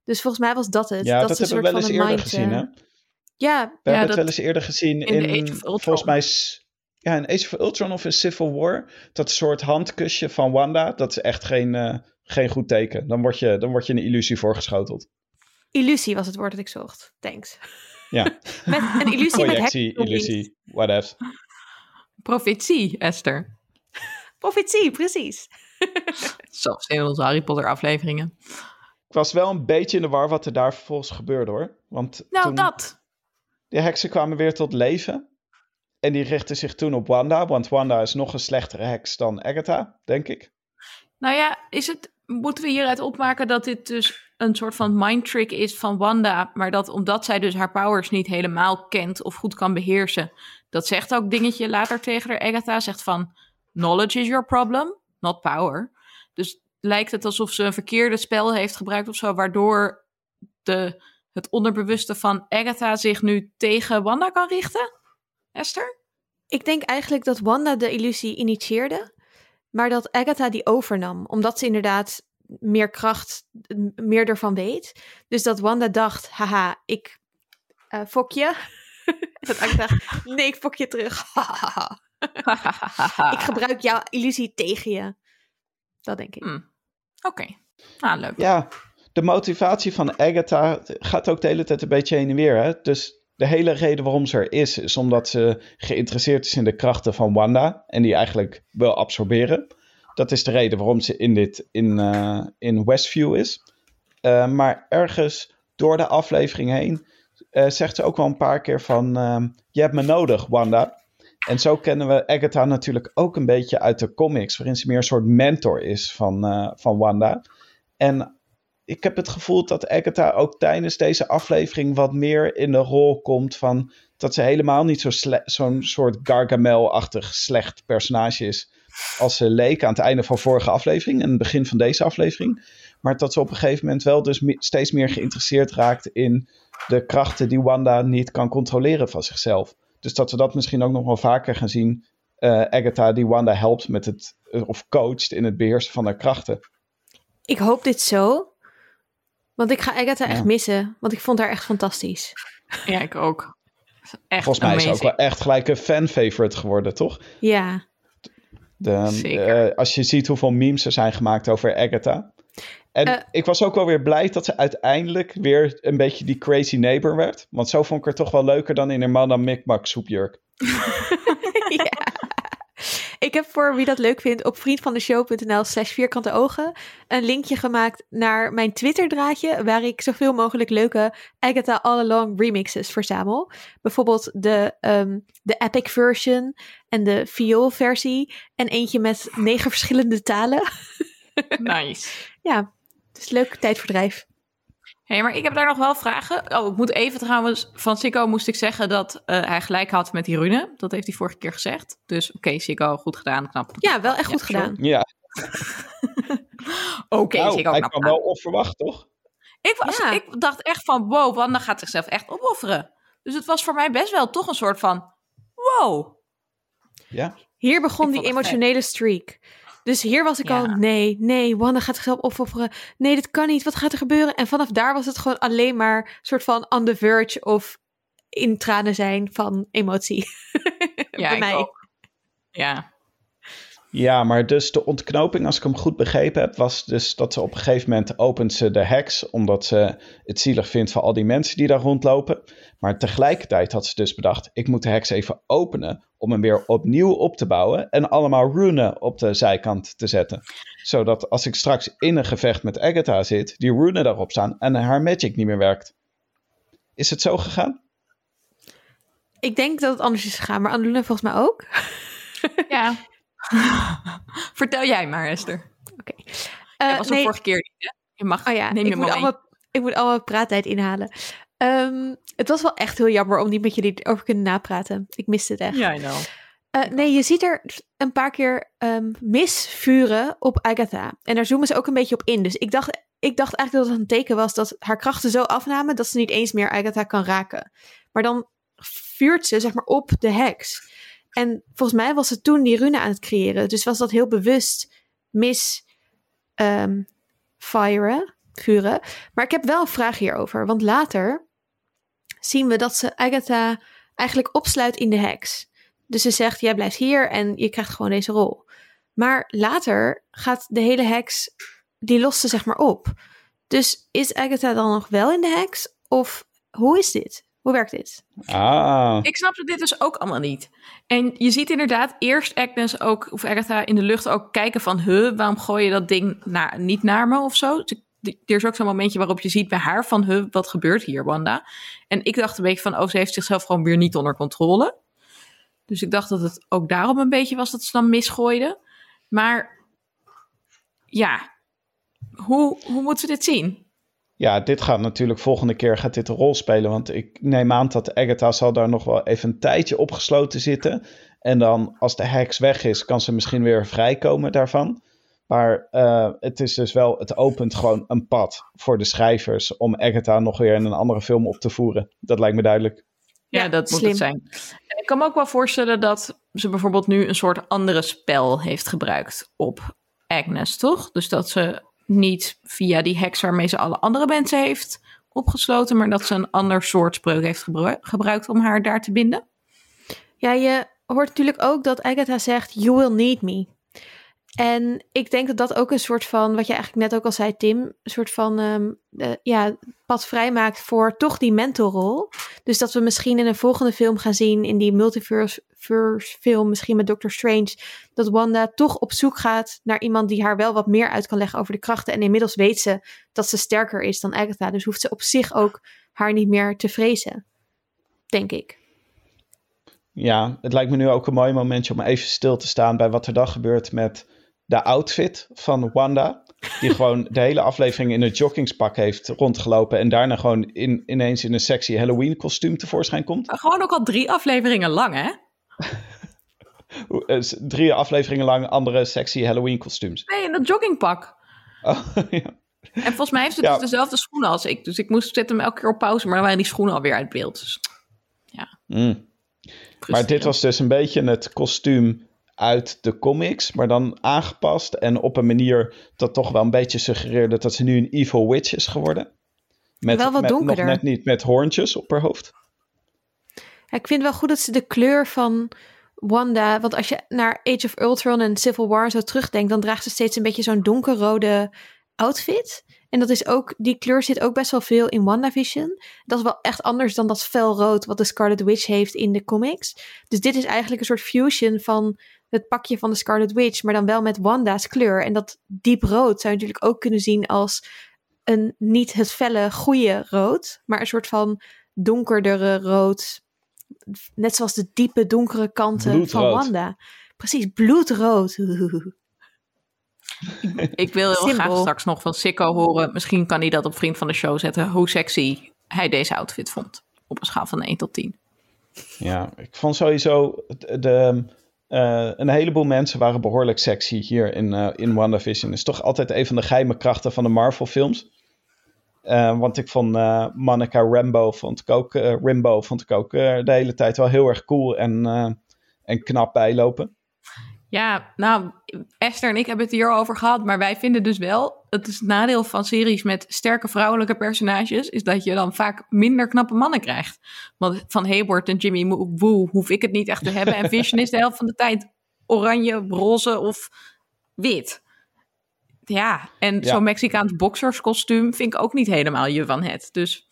Dus volgens mij was dat het. Ja, dat, dat hebben we wel eens eerder mind, gezien, hè? Ja, we ja, hebben het wel eens eerder gezien in, in volgens mij ja, in Age of Ultron of in Civil War. Dat soort handkusje van Wanda, dat is echt geen, uh, geen goed teken. Dan word, je, dan word je een illusie voorgeschoteld. Illusie was het woord dat ik zocht. Thanks. Ja. met een illusie Projectie, met illusie, whatever. Profetie, Esther. Profetie, precies. Zoals in onze Harry Potter afleveringen. Ik was wel een beetje in de war wat er daar vervolgens gebeurde hoor. Want nou, toen... dat. De heksen kwamen weer tot leven. En die richtten zich toen op Wanda, want Wanda is nog een slechtere heks dan Agatha, denk ik. Nou ja, is het, moeten we hieruit opmaken dat dit dus een soort van mind trick is van Wanda, maar dat omdat zij dus haar powers niet helemaal kent of goed kan beheersen, dat zegt ook dingetje later tegen haar Agatha, zegt van knowledge is your problem, not power. Dus lijkt het alsof ze een verkeerde spel heeft gebruikt of zo, waardoor de het onderbewuste van Agatha zich nu tegen Wanda kan richten? Esther? Ik denk eigenlijk dat Wanda de illusie initieerde, maar dat Agatha die overnam, omdat ze inderdaad meer kracht, meer ervan weet. Dus dat Wanda dacht, haha, ik uh, fok je. dat Agatha dacht, nee, ik fok je terug. ik gebruik jouw illusie tegen je. Dat denk ik. Hmm. Oké, okay. ah, leuk. Ja, de motivatie van Agatha gaat ook de hele tijd een beetje heen en weer. Hè? Dus de hele reden waarom ze er is, is omdat ze geïnteresseerd is in de krachten van Wanda. En die eigenlijk wil absorberen. Dat is de reden waarom ze in, dit, in, uh, in Westview is. Uh, maar ergens door de aflevering heen uh, zegt ze ook wel een paar keer van... je hebt me nodig, Wanda. En zo kennen we Agatha natuurlijk ook een beetje uit de comics... waarin ze meer een soort mentor is van, van Wanda. En ik heb het gevoel dat Agatha ook tijdens deze aflevering wat meer in de rol komt van dat ze helemaal niet zo'n zo soort Gargamel-achtig slecht personage is als ze leek aan het einde van vorige aflevering en het begin van deze aflevering. Maar dat ze op een gegeven moment wel dus steeds meer geïnteresseerd raakt in de krachten die Wanda niet kan controleren van zichzelf. Dus dat we dat misschien ook nog wel vaker gaan zien. Uh, Agatha die Wanda helpt met het, of coacht in het beheersen van haar krachten. Ik hoop dit zo. Want ik ga Agatha ja. echt missen. Want ik vond haar echt fantastisch. Ja, ik ook. Echt Volgens mij amazing. is ze ook wel echt gelijk een fan-favorite geworden, toch? Ja. De, uh, als je ziet hoeveel memes er zijn gemaakt over Agatha. En uh, ik was ook wel weer blij dat ze uiteindelijk weer een beetje die crazy neighbor werd. Want zo vond ik haar toch wel leuker dan in haar man Mikmak soepjurk. Ik heb voor wie dat leuk vindt op vriendvandeshow.nl slash vierkante ogen een linkje gemaakt naar mijn Twitter draadje waar ik zoveel mogelijk leuke Agatha All Along remixes verzamel. Bijvoorbeeld de, um, de epic version en de viool versie en eentje met negen verschillende talen. Nice. ja, het is leuk tijdverdrijf hey, maar ik heb daar nog wel vragen. Oh, ik moet even trouwens, van Sikko moest ik zeggen dat uh, hij gelijk had met die rune. Dat heeft hij vorige keer gezegd. Dus oké, okay, Sikko, goed gedaan, knap. Ja, wel echt goed ja, gedaan. Ja. oké, okay, nou, Sikko, Hij kwam wel onverwacht, toch? Ik, was, ja. ik dacht echt van, wow, Wanda gaat zichzelf echt opofferen. Dus het was voor mij best wel toch een soort van, wow. Ja. Hier begon die emotionele streak. Dus hier was ik ja. al, nee, nee, Wanda gaat zichzelf opofferen. Nee, dit kan niet. Wat gaat er gebeuren? En vanaf daar was het gewoon alleen maar soort van on the verge of in tranen zijn van emotie. Ja, Bij mij. Ook. Ja. Ja, maar dus de ontknoping, als ik hem goed begrepen heb, was dus dat ze op een gegeven moment opent ze de heks, omdat ze het zielig vindt van al die mensen die daar rondlopen. Maar tegelijkertijd had ze dus bedacht, ik moet de heks even openen om hem weer opnieuw op te bouwen en allemaal runen op de zijkant te zetten. Zodat als ik straks in een gevecht met Agatha zit, die runen daarop staan en haar magic niet meer werkt. Is het zo gegaan? Ik denk dat het anders is gegaan, maar Annelune volgens mij ook. Ja. Vertel jij maar, Esther. Oké. Dat Eh, was de nee, vorige keer niet, hè? Je mag, Oh ja, neem ik moet, allemaal, ik moet allemaal praattijd inhalen. Ehm, het was wel echt heel jammer om niet met jullie over kunnen napraten. Ik miste het echt. Ja. Eh, nee, je ziet er een paar keer ehm misvuren op Agatha. En daar zoomen ze ook een beetje op in. Dus ik dacht, ik dacht eigenlijk dat het een teken was dat haar krachten zo afnamen dat ze niet eens meer Agatha kan raken. Maar dan vuurt ze zeg maar op de heks. En volgens mij was ze toen die rune aan het creëren. Dus was dat heel bewust mis firen, vuren. Maar ik heb wel een vraag hierover. Want later zien we dat ze Agatha eigenlijk opsluit in de heks. Dus ze zegt, jij blijft hier en je krijgt gewoon deze rol. Maar later gaat de hele heks, die lost ze zeg maar op. Dus is Agatha dan nog wel in de heks? Of hoe is dit? Hoe werkt dit? Ah, Ik snapte dit dus ook allemaal niet. En je ziet inderdaad eerst Agnes ook, of Agatha in de lucht ook kijken van... Huh, waarom gooi je dat ding naar, niet naar me of zo? Er is ook zo'n momentje waarop je ziet bij haar van... Huh, wat gebeurt hier, Wanda? En ik dacht een beetje van, oh, ze heeft zichzelf gewoon weer niet onder controle. Dus ik dacht dat het ook daarom een beetje was dat ze dan misgooide. Maar ja, hoe, hoe moet ze dit zien? ja, dit gaat natuurlijk volgende keer gaat dit een rol spelen. Want ik neem aan dat Agatha zal daar nog wel even een tijdje opgesloten zitten. En dan als de heks weg is, kan ze misschien weer vrijkomen daarvan. Maar eh, het is dus wel, het opent gewoon een pad voor de schrijvers om Agatha nog weer in een andere film op te voeren. Dat lijkt me duidelijk. Ja, Ja, dat moet het zijn. En ik kan me ook wel voorstellen dat ze bijvoorbeeld nu een soort andere spel heeft gebruikt op Agnes, toch? Dus dat ze niet via die heks waarmee ze alle andere mensen heeft opgesloten, maar dat ze een ander soort spreuk heeft gebru- gebruikt om haar daar te binden. Ja, je hoort natuurlijk ook dat Agatha zegt, you will need me. En ik denk dat dat ook een soort van, wat je eigenlijk net ook al zei, Tim, een soort van ehm, eh, ja, pad vrijmaakt voor toch die mentorrol. Dus dat we misschien in een volgende film gaan zien, in die multiverse verse film, misschien met Doctor Strange, dat Wanda toch op zoek gaat naar iemand die haar wel wat meer uit kan leggen over de krachten. En inmiddels weet ze dat ze sterker is dan Agatha, dus hoeft ze op zich ook haar niet meer te vrezen. Denk ik. Ja, het lijkt me nu ook een mooi momentje om even stil te staan bij wat er dan gebeurt met de outfit van Wanda. Die gewoon de hele aflevering in het joggingspak heeft rondgelopen. En daarna gewoon in, ineens in een sexy Halloween kostuum tevoorschijn komt. Gewoon ook al drie afleveringen lang, hè? Eh, Drie afleveringen lang andere sexy Halloween kostuums. Nee, in dat joggingpak. Oh, ja. En volgens mij heeft Ja. dus dezelfde schoenen als ik. Dus ik moest zetten hem elke keer op pauze, maar dan waren die schoenen alweer uit beeld. Dus, Mm. Maar dit was dus een beetje het kostuum uit de comics, maar dan aangepast en op een manier dat toch wel een beetje suggereerde dat ze nu een evil witch is geworden. Met, Wel wat met- nog donkerder. net niet met hoorntjes op haar hoofd. Ja, ik vind wel goed dat ze de kleur van Wanda. Want als je naar Age of Ultron en Civil War zo terugdenkt, dan draagt ze steeds een beetje zo'n donkerrode outfit. En dat is ook, die kleur zit ook best wel veel in WandaVision. Dat is wel echt anders dan dat felrood wat de Scarlet Witch heeft in de comics. Dus dit is eigenlijk een soort fusion van het pakje van de Scarlet Witch, maar dan wel met Wanda's kleur. En dat diep rood zou je natuurlijk ook kunnen zien als een niet het felle, goede rood, maar een soort van donkerdere rood. Net zoals de diepe, donkere kanten van. Wanda. Precies, bloedrood. Ik wil heel Simpel. graag straks nog van Sikko horen. Misschien kan hij dat op Vriend van de Show zetten. Hoe sexy hij deze outfit vond. Op een schaal van 1 tot 10. Ja, ik vond sowieso de, eh, een heleboel mensen waren behoorlijk sexy hier in, eh in WandaVision. is toch altijd een van de geheime krachten van de Marvel films. Eh, want ik vond Monica Rambo vond ik ook, Rimbo vond ik ook de hele tijd wel heel erg cool en, en knap bijlopen. Ja, nou, Esther en ik hebben het hier al over gehad. Maar wij vinden dus wel. Het is het nadeel van series met sterke vrouwelijke personages. Is dat je dan vaak minder knappe mannen krijgt. Want van Hayward en Jimmy Woo hoef ik het niet echt te hebben. En Vision is de helft van de tijd oranje, roze of wit. Ja, en Ja. zo'n Mexicaans bokserskostuum vind ik ook niet helemaal je van het. Dus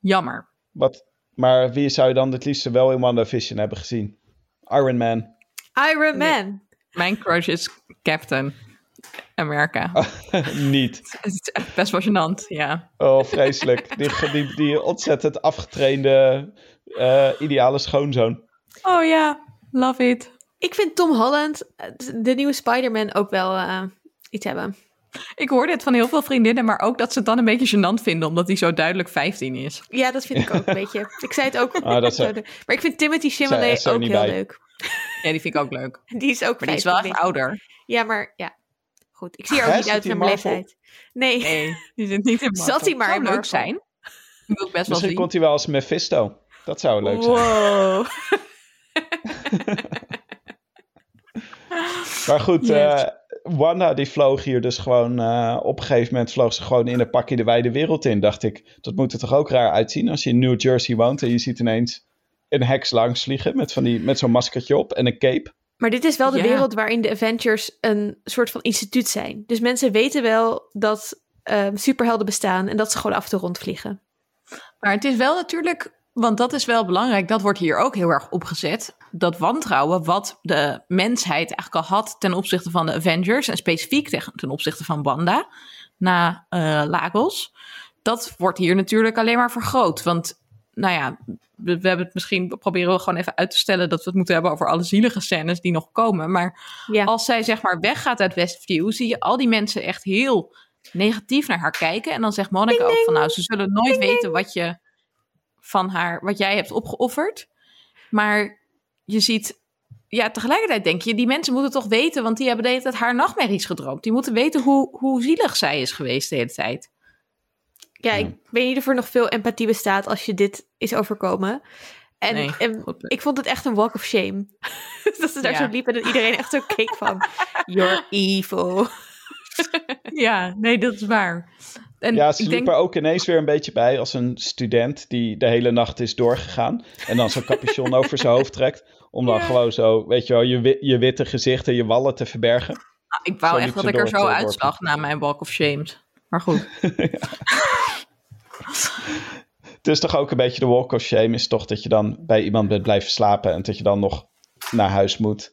jammer. Wat, maar wie zou je dan het liefste wel in WandaVision hebben gezien? Iron Man. Iron Nee. Man. Mijn crush is Captain America. Niet. Het is echt best wel gênant, ja. Oh, vreselijk. die, die, die ontzettend afgetrainde, eh, ideale schoonzoon. Oh ja, love it. Ik vind Tom Holland, eh, de nieuwe Spider-Man, ook wel eh, iets hebben. Ik hoor dit van heel veel vriendinnen, maar ook dat ze het dan een beetje gênant vinden, omdat hij zo duidelijk 15 is. Ja, dat vind ik ook een beetje. Ik zei het ook. Ah, dat maar ik vind Timothy Chalamet ook heel bij. leuk. Ja, die vind ik ook leuk. Die is ook Maar die is wel 15, echt weet je. ouder. Ja, maar ja. Goed, ik zie er Hè, ook niet zit uit hij in mijn Marvel? leeftijd. Nee. Nee, die zit niet in Marvel. Zat hij maar Zou in leuk Marvel? zijn. Wil ik best wel Misschien zien. komt hij wel als Mephisto. Dat zou leuk zijn. Wow. Maar goed, Yes. eh, Wanda die vloog hier dus gewoon... eh, op een gegeven moment vloog ze gewoon in een pakje de wijde wereld in. Dacht ik, dat moet er toch ook raar uitzien als je in New Jersey woont... en je ziet ineens een heks langs vliegen met, van die, met zo'n maskertje op en een cape. Maar dit is wel de Ja. wereld waarin de Avengers een soort van instituut zijn. Dus mensen weten wel dat ehm, superhelden bestaan en dat ze gewoon af en toe rondvliegen. Maar het is wel natuurlijk, want dat is wel belangrijk, dat wordt hier ook heel erg opgezet. Dat wantrouwen wat de mensheid eigenlijk al had ten opzichte van de Avengers en specifiek ten, ten opzichte van Wanda na eh, Lagos. Dat wordt hier natuurlijk alleen maar vergroot. Want nou ja, we, we hebben het misschien, we proberen we gewoon even uit te stellen dat we het moeten hebben over alle zielige scènes die nog komen. Maar Ja. als zij zeg maar weggaat uit Westview, zie je al die mensen echt heel negatief naar haar kijken. En dan zegt Monica ook van nou, ze zullen nooit weten wat je van haar, wat jij hebt opgeofferd. Maar je ziet, ja, tegelijkertijd denk je, die mensen moeten toch weten, want die hebben de hele tijd haar nachtmerries gedroomd. Die moeten weten hoe, hoe zielig zij is geweest de hele tijd. Ja, ik weet niet of er nog veel empathie bestaat als je dit is overkomen. En, Nee, en ik vond het echt een walk of shame. dat ze daar Ja. zo liep en dat iedereen echt zo keek van... You're evil. Ja, nee, dat is waar. En Ja, ze ik liep denk, er ook ineens weer een beetje bij als een student die de hele nacht is doorgegaan. En dan zo'n capuchon over zijn hoofd trekt. Om dan Ja. gewoon zo, weet je wel, je, je witte gezicht en je wallen te verbergen. ik wou zo echt dat ik er zo uitzag na mijn walk of shame. Maar goed. Het is toch ook een beetje de walk of shame, is toch dat je dan bij iemand bent blijven slapen en dat je dan nog naar huis moet.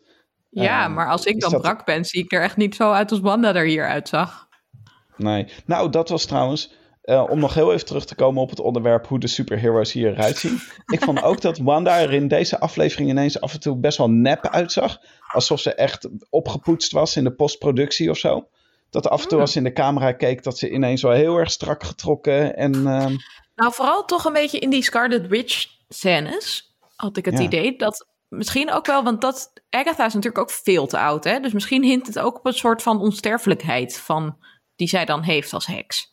Ja, Ehm, maar als ik dan dat- brak ben, zie ik er echt niet zo uit als Wanda er hier uitzag. Nee. Nou, dat was trouwens, eh, om nog heel even terug te komen op het onderwerp hoe de superheroes hier eruit zien. Ik vond ook dat Wanda er in deze aflevering ineens af en toe best wel nep uitzag. Alsof ze echt opgepoetst was in de postproductie of zo. Dat af en toe Hmm. als ze in de camera keek, dat ze ineens wel heel erg strak getrokken en... ehm, Nou, vooral toch een beetje in die Scarlet Witch scènes had ik het Ja. idee dat misschien ook wel, want dat Agatha is natuurlijk ook veel te oud, hè? Dus misschien hint het ook op een soort van onsterfelijkheid van die zij dan heeft als heks.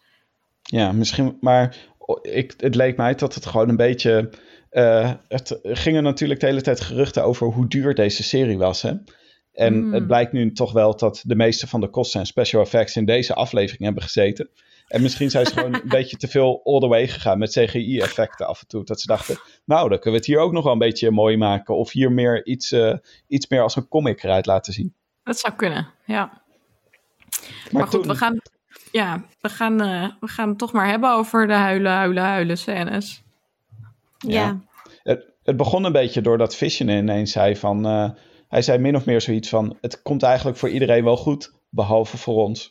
Ja, misschien, maar ik, het leek mij dat het gewoon een beetje. eh, het gingen natuurlijk de hele tijd geruchten over hoe duur deze serie was. Hè? En Hmm. het blijkt nu toch wel dat de meeste van de kosten en special effects in deze aflevering hebben gezeten. En misschien zijn ze gewoon een beetje te veel all the way gegaan met CGI-effecten af en toe. Dat ze dachten, nou, dan kunnen we het hier ook nog wel een beetje mooi maken. Of hier meer iets, eh, iets meer als een comic eruit laten zien. Dat zou kunnen, ja. Maar, Maar, goed, toen- we gaan, ja, we gaan, eh, we gaan het toch maar hebben over de huilen, huilen, huilen scènes. Ja. Ja. Het, het begon een beetje doordat Vision ineens zei van... eh, hij zei min of meer zoiets van... Het komt eigenlijk voor iedereen wel goed, behalve voor ons.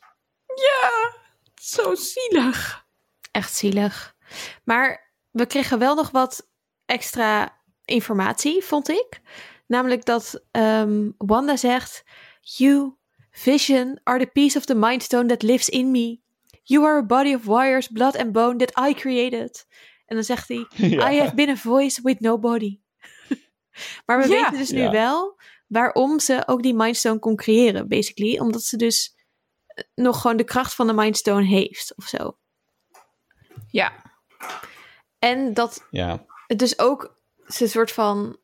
Zo zielig. Echt zielig. Maar we kregen wel nog wat extra informatie, vond ik. Namelijk dat ehm, Wanda zegt: You, Vision, are the piece of the Mind Stone that lives in me. You are a body of wires, blood and bone that I created. En dan zegt hij: Ja. I have been a voice with no body. maar we Ja. weten dus nu Ja. wel waarom ze ook die Mind Stone kon creëren, basically. Omdat ze dus eh, nog gewoon de kracht van de Mind Stone heeft, of zo. Ja, En dat Ja, het dus ook ze een soort van.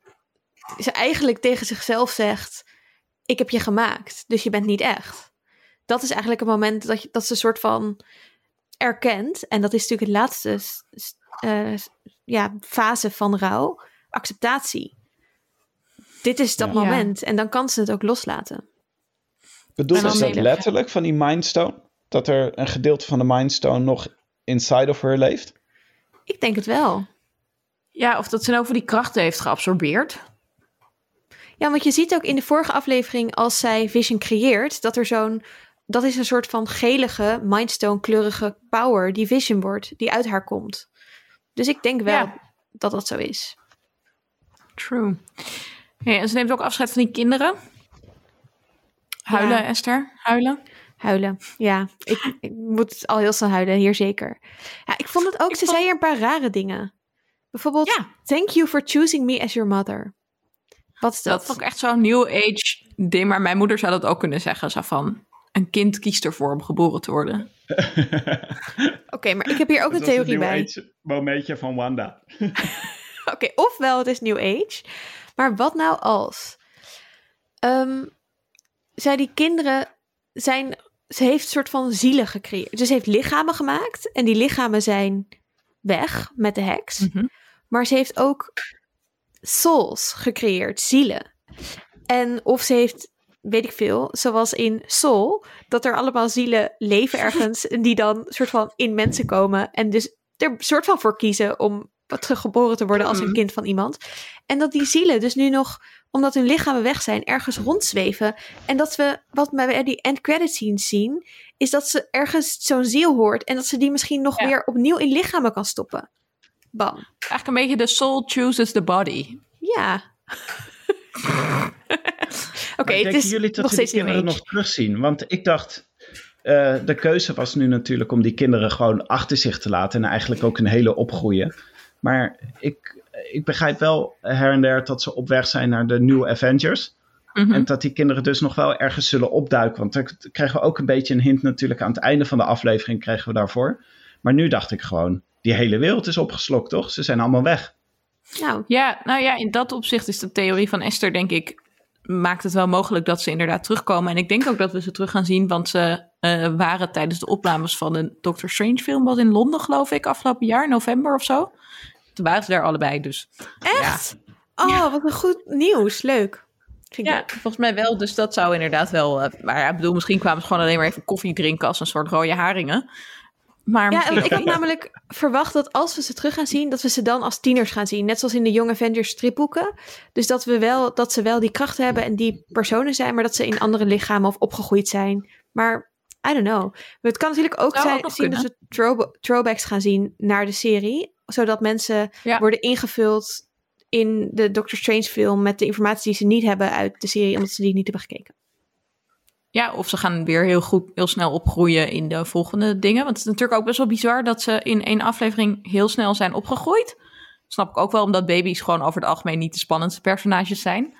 Ze eigenlijk tegen zichzelf zegt: Ik heb je gemaakt, dus je bent niet echt. Dat is eigenlijk het moment dat, je, dat ze een soort van erkent. En dat is natuurlijk het laatste eh, ja, fase van rouw: acceptatie. Dit is dat Ja. moment. En dan kan ze het ook loslaten. Ze dan dat letterlijk van die Mindstone? Dat er een gedeelte van de Mindstone nog inside of her leeft? Ik denk het wel. Ja, of dat ze nou voor die krachten heeft geabsorbeerd. Ja, want je ziet ook in de vorige aflevering als zij Vision creëert, dat er zo'n, dat is een soort van gelige, Mindstone-kleurige power die Vision wordt, die uit haar komt. Dus ik denk wel Ja. dat dat zo is. True. Ja, en ze neemt ook afscheid van die kinderen. Huilen, Ja. Esther? Huilen? Huilen. Ja, ik, ik moet al heel snel huilen, hier zeker. Ja, ik vond het ook, Ik ze vond- zei hier een paar rare dingen. Bijvoorbeeld, Ja. thank you for choosing me as your mother. Wat is dat? Dat vond ik echt zo'n new age ding. Maar mijn moeder zou dat ook kunnen zeggen. Zo van, een kind kiest ervoor om geboren te worden. Oké, maar ik heb hier ook een theorie bij. momentje van Wanda. Oké, ofwel het is New Age. Maar wat nou als? Ehm, zij die kinderen zijn... Ze heeft een soort van zielen gecreëerd. Dus ze heeft lichamen gemaakt. En die lichamen zijn weg met de heks. Mhm. Maar ze heeft ook souls gecreëerd, zielen. En of ze heeft, weet ik veel, zoals in Soul, dat er allemaal zielen leven ergens en die dan soort van in mensen komen en dus er soort van voor kiezen om teruggeboren te worden als een Mhm. kind van iemand. En dat die zielen dus nu nog, omdat hun lichamen weg zijn, ergens rondzweven. En dat we, wat we bij die end credit scenes zien, is dat ze ergens zo'n ziel hoort en dat ze die misschien nog Ja. weer opnieuw in lichamen kan stoppen. Bam. Eigenlijk een beetje de soul chooses the body. Ja. Oké, Maar het is jullie dat nog die steeds New kinderen nog terugzien? Want ik dacht, eh, de keuze was nu natuurlijk om die kinderen gewoon achter zich te laten en eigenlijk ook een hele opgroeien. Maar ik, ik begrijp wel her en der dat ze op weg zijn naar de New Avengers. Mhm. En dat die kinderen dus nog wel ergens zullen opduiken. Want dan krijgen we ook een beetje een hint natuurlijk aan het einde van de aflevering krijgen we daarvoor. Maar nu dacht ik gewoon, die hele wereld is opgeslokt toch? Ze zijn allemaal weg. Nou, Ja, nou ja, in dat opzicht is de theorie van Esther, denk ik, maakt het wel mogelijk dat ze inderdaad terugkomen. En ik denk ook dat we ze terug gaan zien, want ze eh, waren tijdens de opnames van een Doctor Strange film, was in Londen, geloof ik, afgelopen jaar, november of zo. Toen waren ze daar allebei, dus echt? Oh, wat een goed nieuws. Leuk. Vind ik ja, leuk. volgens mij wel. Dus dat zou inderdaad wel. eh, maar ja, ik bedoel, misschien kwamen ze gewoon alleen maar even koffie drinken als een soort rode haringen. Maar Ja, ik had namelijk verwacht dat als we ze terug gaan zien, dat we ze dan als tieners gaan zien. Net zoals in de Young Avengers stripboeken. Dus dat, we wel, dat ze wel die krachten hebben en die personen zijn, maar dat ze in andere lichamen of opgegroeid zijn. Maar I don't know. Maar het kan natuurlijk ook Zou zijn ook zien dat we throw- throwbacks gaan zien naar de serie. Zodat mensen Ja. worden ingevuld in de Doctor Strange film met de informatie die ze niet hebben uit de serie, omdat ze die niet hebben gekeken. Ja, of ze gaan weer heel goed, heel snel opgroeien in de volgende dingen. Want het is natuurlijk ook best wel bizar dat ze in één aflevering heel snel zijn opgegroeid. Snap ik ook wel, omdat baby's gewoon over het algemeen niet de spannendste personages zijn.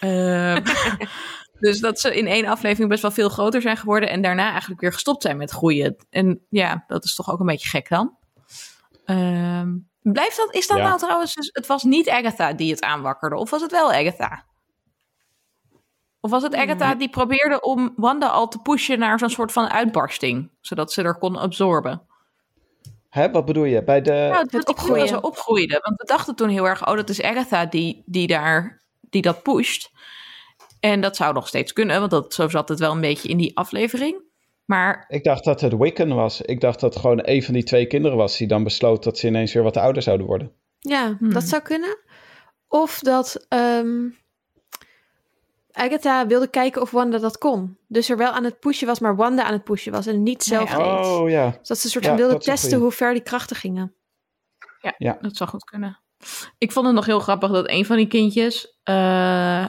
Ehm, dus dat ze in één aflevering best wel veel groter zijn geworden en daarna eigenlijk weer gestopt zijn met groeien. En ja, dat is toch ook een beetje gek dan. Ehm, blijft dat, is dat Ja. nou trouwens, dus het was niet Agatha die het aanwakkerde, of was het wel Agatha? Of was het Agatha die probeerde om Wanda al te pushen naar zo'n soort van uitbarsting, zodat ze er kon absorben? Hè, wat bedoel je? Bij de... Nou, dat die opgroeien. zo opgroeide. Want we dachten toen heel erg, oh, dat is Agatha die, die, daar, die dat pusht. En dat zou nog steeds kunnen, want dat, zo zat het wel een beetje in die aflevering. Maar Ik dacht dat het Wiccan was. Ik dacht dat het gewoon een van die twee kinderen was die dan besloot dat ze ineens weer wat ouder zouden worden. Ja, Hmm. dat zou kunnen. Of dat ehm, Agatha wilde kijken of Wanda dat kon. Dus er wel aan het pushen was, maar Wanda aan het pushen was en niet zelf Ja. deed. Oh ja. Dus dat ze een soort Ja, van wilde testen hoe ver die krachten gingen. dat zou goed kunnen. Ik vond het nog heel grappig dat een van die kindjes, eh,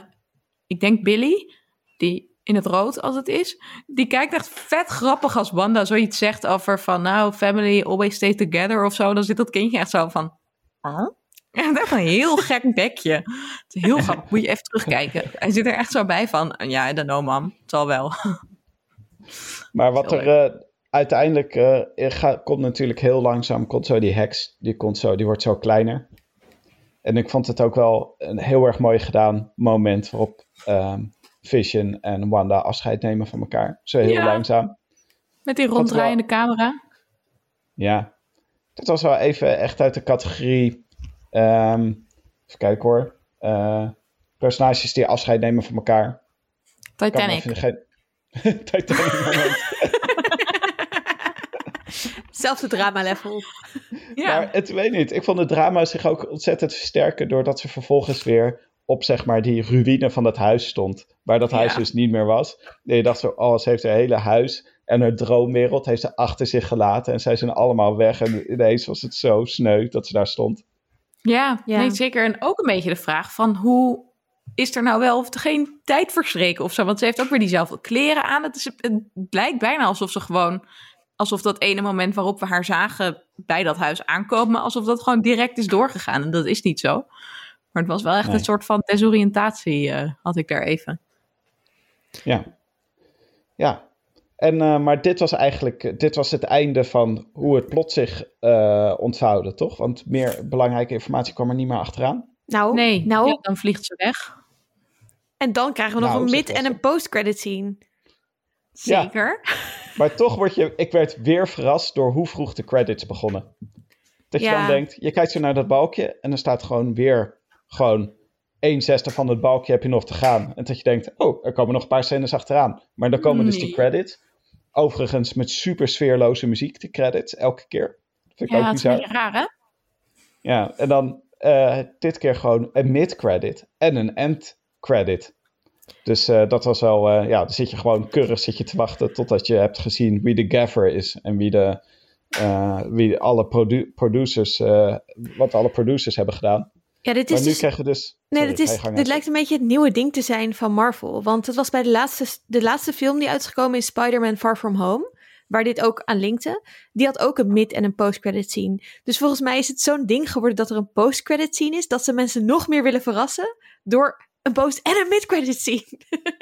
ik denk Billy, die in het rood als het is, die kijkt echt vet grappig als Wanda zoiets zegt over van, nou, family always stay together of zo. Dan zit dat kindje echt zo van, huh? Ja, het is echt een heel gek bekje. Het is heel grappig. Moet je even terugkijken. Hij zit er echt zo bij van, ja, I don't know, mam. Het zal wel. Maar wat er eh, uiteindelijk eh, gaat, komt natuurlijk heel langzaam, komt zo die heks, die, komt zo, die wordt zo kleiner. En ik vond het ook wel een heel erg mooi gedaan moment waarop ehm, Vision en Wanda afscheid nemen van elkaar. Zo heel Ja. langzaam. Met die ronddraaiende camera. Ja, dat was wel even echt uit de categorie. ehm even kijken hoor. Eh, personages die afscheid nemen van elkaar. Titanic. geen... Titanic moment. Zelfde drama level. Ja. Maar het weet niet. Ik vond het drama zich ook ontzettend versterken doordat ze vervolgens weer op zeg maar die ruïne van dat huis stond. Waar dat huis Ja. dus niet meer was. En je dacht zo, oh, ze heeft haar hele huis en haar droomwereld heeft ze achter zich gelaten. En zij zijn allemaal weg. En ineens was het zo sneu dat ze daar stond. Ja, Ja. Nee, zeker. En ook een beetje de vraag van hoe is er nou wel of er geen tijd verstreken of zo? Want ze heeft ook weer diezelfde kleren aan. Het, is, het lijkt bijna alsof ze gewoon, alsof dat ene moment waarop we haar zagen bij dat huis aankomen, alsof dat gewoon direct is doorgegaan. En dat is niet zo. Maar het was wel echt Nee. een soort van desoriëntatie, eh, had ik daar even. Ja. Ja. En, eh, maar dit was eigenlijk dit was het einde van hoe het plot zich eh ontvouwde, toch? Want meer belangrijke informatie kwam er niet meer achteraan. Nou, Nee, nou ja, dan vliegt ze weg. en dan krijgen we nog Nou, een mid- en een post-credit scene. Ja. Zeker. Maar toch word je, ik werd weer verrast door hoe vroeg de credits begonnen. Dat je Ja. dan denkt, je kijkt zo naar dat balkje en er staat gewoon weer gewoon 1 zesde van het balkje heb je nog te gaan. En dat je denkt, oh, er komen nog een paar scènes achteraan. Maar dan komen dus die credits. Overigens met super sfeerloze muziek, de credits, elke keer. Dat vind ik Ja, ook bizar. raar, hè? Ja, en dan eh, dit keer gewoon een mid-credit en een end-credit. Dus eh, dat was wel, eh, ja, dan zit je gewoon keurig zit je te wachten totdat je hebt gezien wie de gaffer is en wie de, wie alle produ- producers, wat alle producers hebben gedaan. Ja, dit maar is nu dus... krijgen we dus... Nee, sorry, dit, is, dit lijkt een beetje het nieuwe ding te zijn van Marvel. Want het was bij de laatste, de laatste film die uitgekomen is, Spider-Man Far From Home. Waar dit ook aan linkte. Die had ook een mid- en een post-credit scene. Dus volgens mij is het zo'n ding geworden dat er een post-credit scene is. Dat ze mensen nog meer willen verrassen. Door een post- en een mid-credit scene.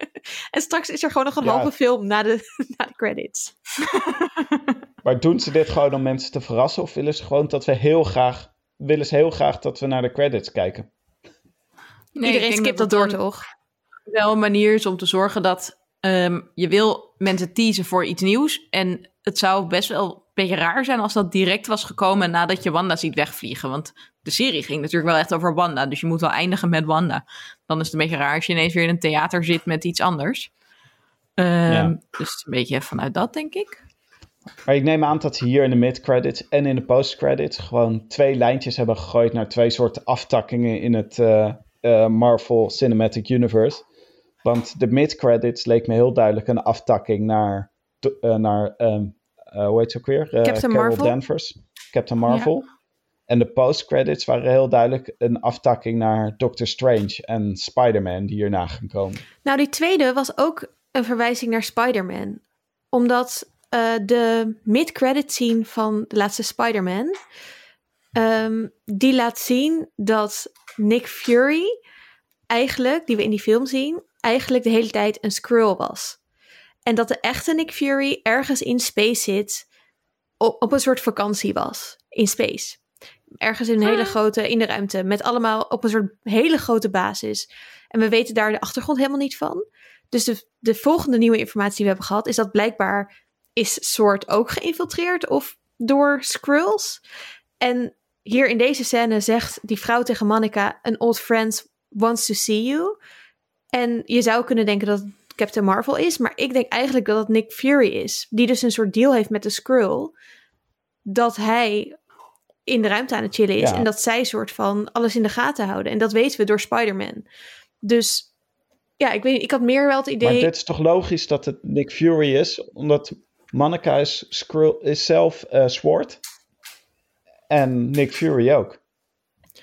en straks is er gewoon nog een Ja. halve film na de, na de credits. Maar doen ze dit gewoon om mensen te verrassen of willen ze gewoon dat we heel graag, willen ze heel graag dat we naar de credits kijken? Nee, Iedereen skipt dat door, toch? wel een manier is om te zorgen dat ehm, je wil mensen teasen voor iets nieuws. En het zou best wel een beetje raar zijn als dat direct was gekomen nadat je Wanda ziet wegvliegen. Want de serie ging natuurlijk wel echt over Wanda. Dus je moet wel eindigen met Wanda. Dan is het een beetje raar als je ineens weer in een theater zit met iets anders. Ehm, Ja. Dus een beetje vanuit dat, denk ik. Maar ik neem aan dat ze hier in de mid-credits en in de post-credits gewoon twee lijntjes hebben gegooid naar twee soorten aftakkingen in het eh, eh, Marvel Cinematic Universe. Want de mid-credits leek me heel duidelijk een aftakking naar, eh, naar eh, hoe heet ze ook weer? Captain Carol Marvel? Danvers. Captain Marvel. En de post-credits waren heel duidelijk een aftakking naar Doctor Strange en Spider-Man die hierna gaan komen. Nou, die tweede was ook een verwijzing naar Spider-Man. Omdat eh, de mid-credit scene van de laatste Spider-Man... ehm, die laat zien dat Nick Fury eigenlijk, die we in die film zien... eigenlijk de hele tijd een Skrull was. En dat de echte Nick Fury ergens in space zit... op, op een soort vakantie was. In space. Ergens in een hele Ah. grote, in de ruimte. Met allemaal op een soort hele grote basis. En we weten daar de achtergrond helemaal niet van. Dus de, de volgende nieuwe informatie die we hebben gehad is dat blijkbaar is Sword ook geïnfiltreerd of door Skrulls. En hier in deze scène zegt die vrouw tegen Monica: An old friend wants to see you. En je zou kunnen denken dat het Captain Marvel is, maar ik denk eigenlijk dat het Nick Fury is, die dus een soort deal heeft met de Skrull, dat hij in de ruimte aan het chillen is Ja. en dat zij soort van alles in de gaten houden. En dat weten we door Spider-Man. Dus ja, ik weet ik had meer wel het idee. Maar dit is toch logisch dat het Nick Fury is, omdat Monica is, Skrull, is zelf eh Sword en Nick Fury ook.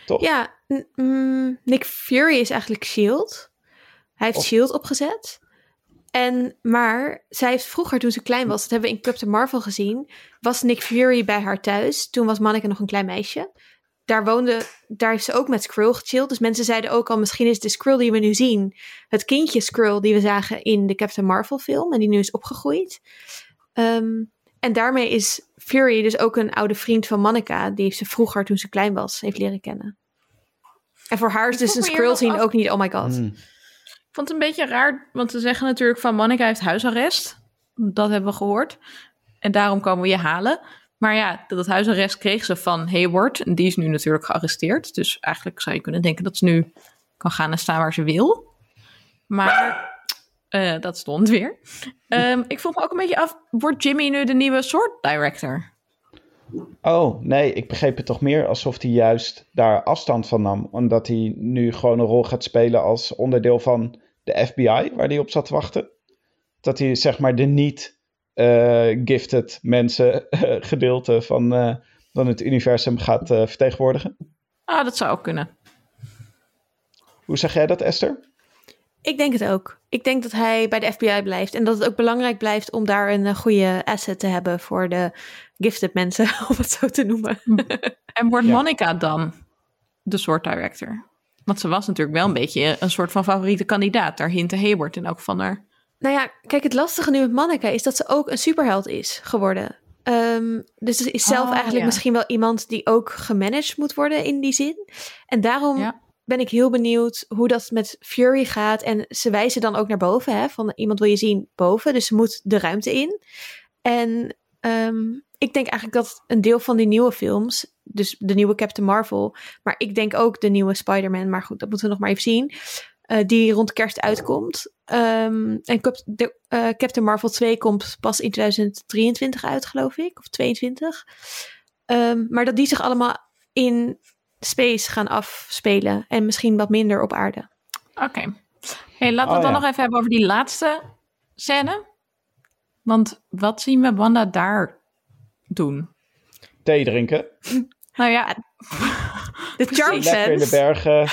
Toch? Ja, mm, Nick Fury is eigenlijk Shield. Hij heeft Of- Shield opgezet. En, maar zij heeft vroeger, toen ze klein was, dat hebben we in Captain Marvel gezien, was Nick Fury bij haar thuis. Toen was Monica nog een klein meisje. Daar woonde, daar heeft ze ook met Skrull gechilled. Dus mensen zeiden ook al, misschien is de Skrull die we nu zien, het kindje Skrull die we zagen in de Captain Marvel film en die nu is opgegroeid. Ehm, en daarmee is Fury dus ook een oude vriend van Monica, die ze vroeger, toen ze klein was, heeft leren kennen. En voor haar is dus een Skrull zien af- ook niet, oh my god. Hmm. Ik vond het een beetje raar, want ze zeggen natuurlijk van Monica heeft huisarrest. Dat hebben we gehoord. En daarom komen we je halen. Maar ja, dat huisarrest kreeg ze van Hayward. En die is nu natuurlijk gearresteerd. Dus eigenlijk zou je kunnen denken dat ze nu kan gaan en staan waar ze wil. Maar eh, dat stond weer. Ehm, ik vroeg me ook een beetje af, wordt Jimmy nu de nieuwe sword director? Oh, nee, ik begreep het toch meer alsof hij juist daar afstand van nam. Omdat hij nu gewoon een rol gaat spelen als onderdeel van de FBI, waar hij op zat te wachten. Dat hij zeg maar de niet eh, gifted mensen eh, gedeelte van, van het universum gaat vertegenwoordigen. Ah, dat zou ook kunnen. Hoe zeg jij dat, Esther? Ik denk het ook. Ik denk dat hij bij de FBI blijft. En dat het ook belangrijk blijft om daar een goede asset te hebben voor de gifted mensen, om het zo te noemen. En wordt Monica dan de soort director? Want ze was natuurlijk wel een beetje een soort van favoriete kandidaat. Daar hintte Hayward in ook van haar. Nou ja, kijk, het lastige nu met Monica is dat ze ook een superheld is geworden. Um, dus ze is zelf oh, eigenlijk misschien wel iemand die ook gemanaged moet worden in die zin. En daarom ben ik heel benieuwd hoe dat met Fury gaat. En ze wijzen dan ook naar boven, hè, van iemand wil je zien boven. Dus ze moet de ruimte in. En um, ik denk eigenlijk dat een deel van die nieuwe films, dus de nieuwe Captain Marvel, maar ik denk ook de nieuwe Spider-Man, maar goed, dat moeten we nog maar even zien, uh, die rond kerst uitkomt. Um, en de, uh, Captain Marvel 2 komt pas in 2023 uit, geloof ik, of 22. Um, maar dat die zich allemaal in space gaan afspelen en misschien wat minder op aarde. Oké. Hey, laten we het oh, dan nog even hebben over die laatste scène. Want wat zien we Wanda daar doen? Thee drinken. Nou ja, de charm Lekker in de bergen.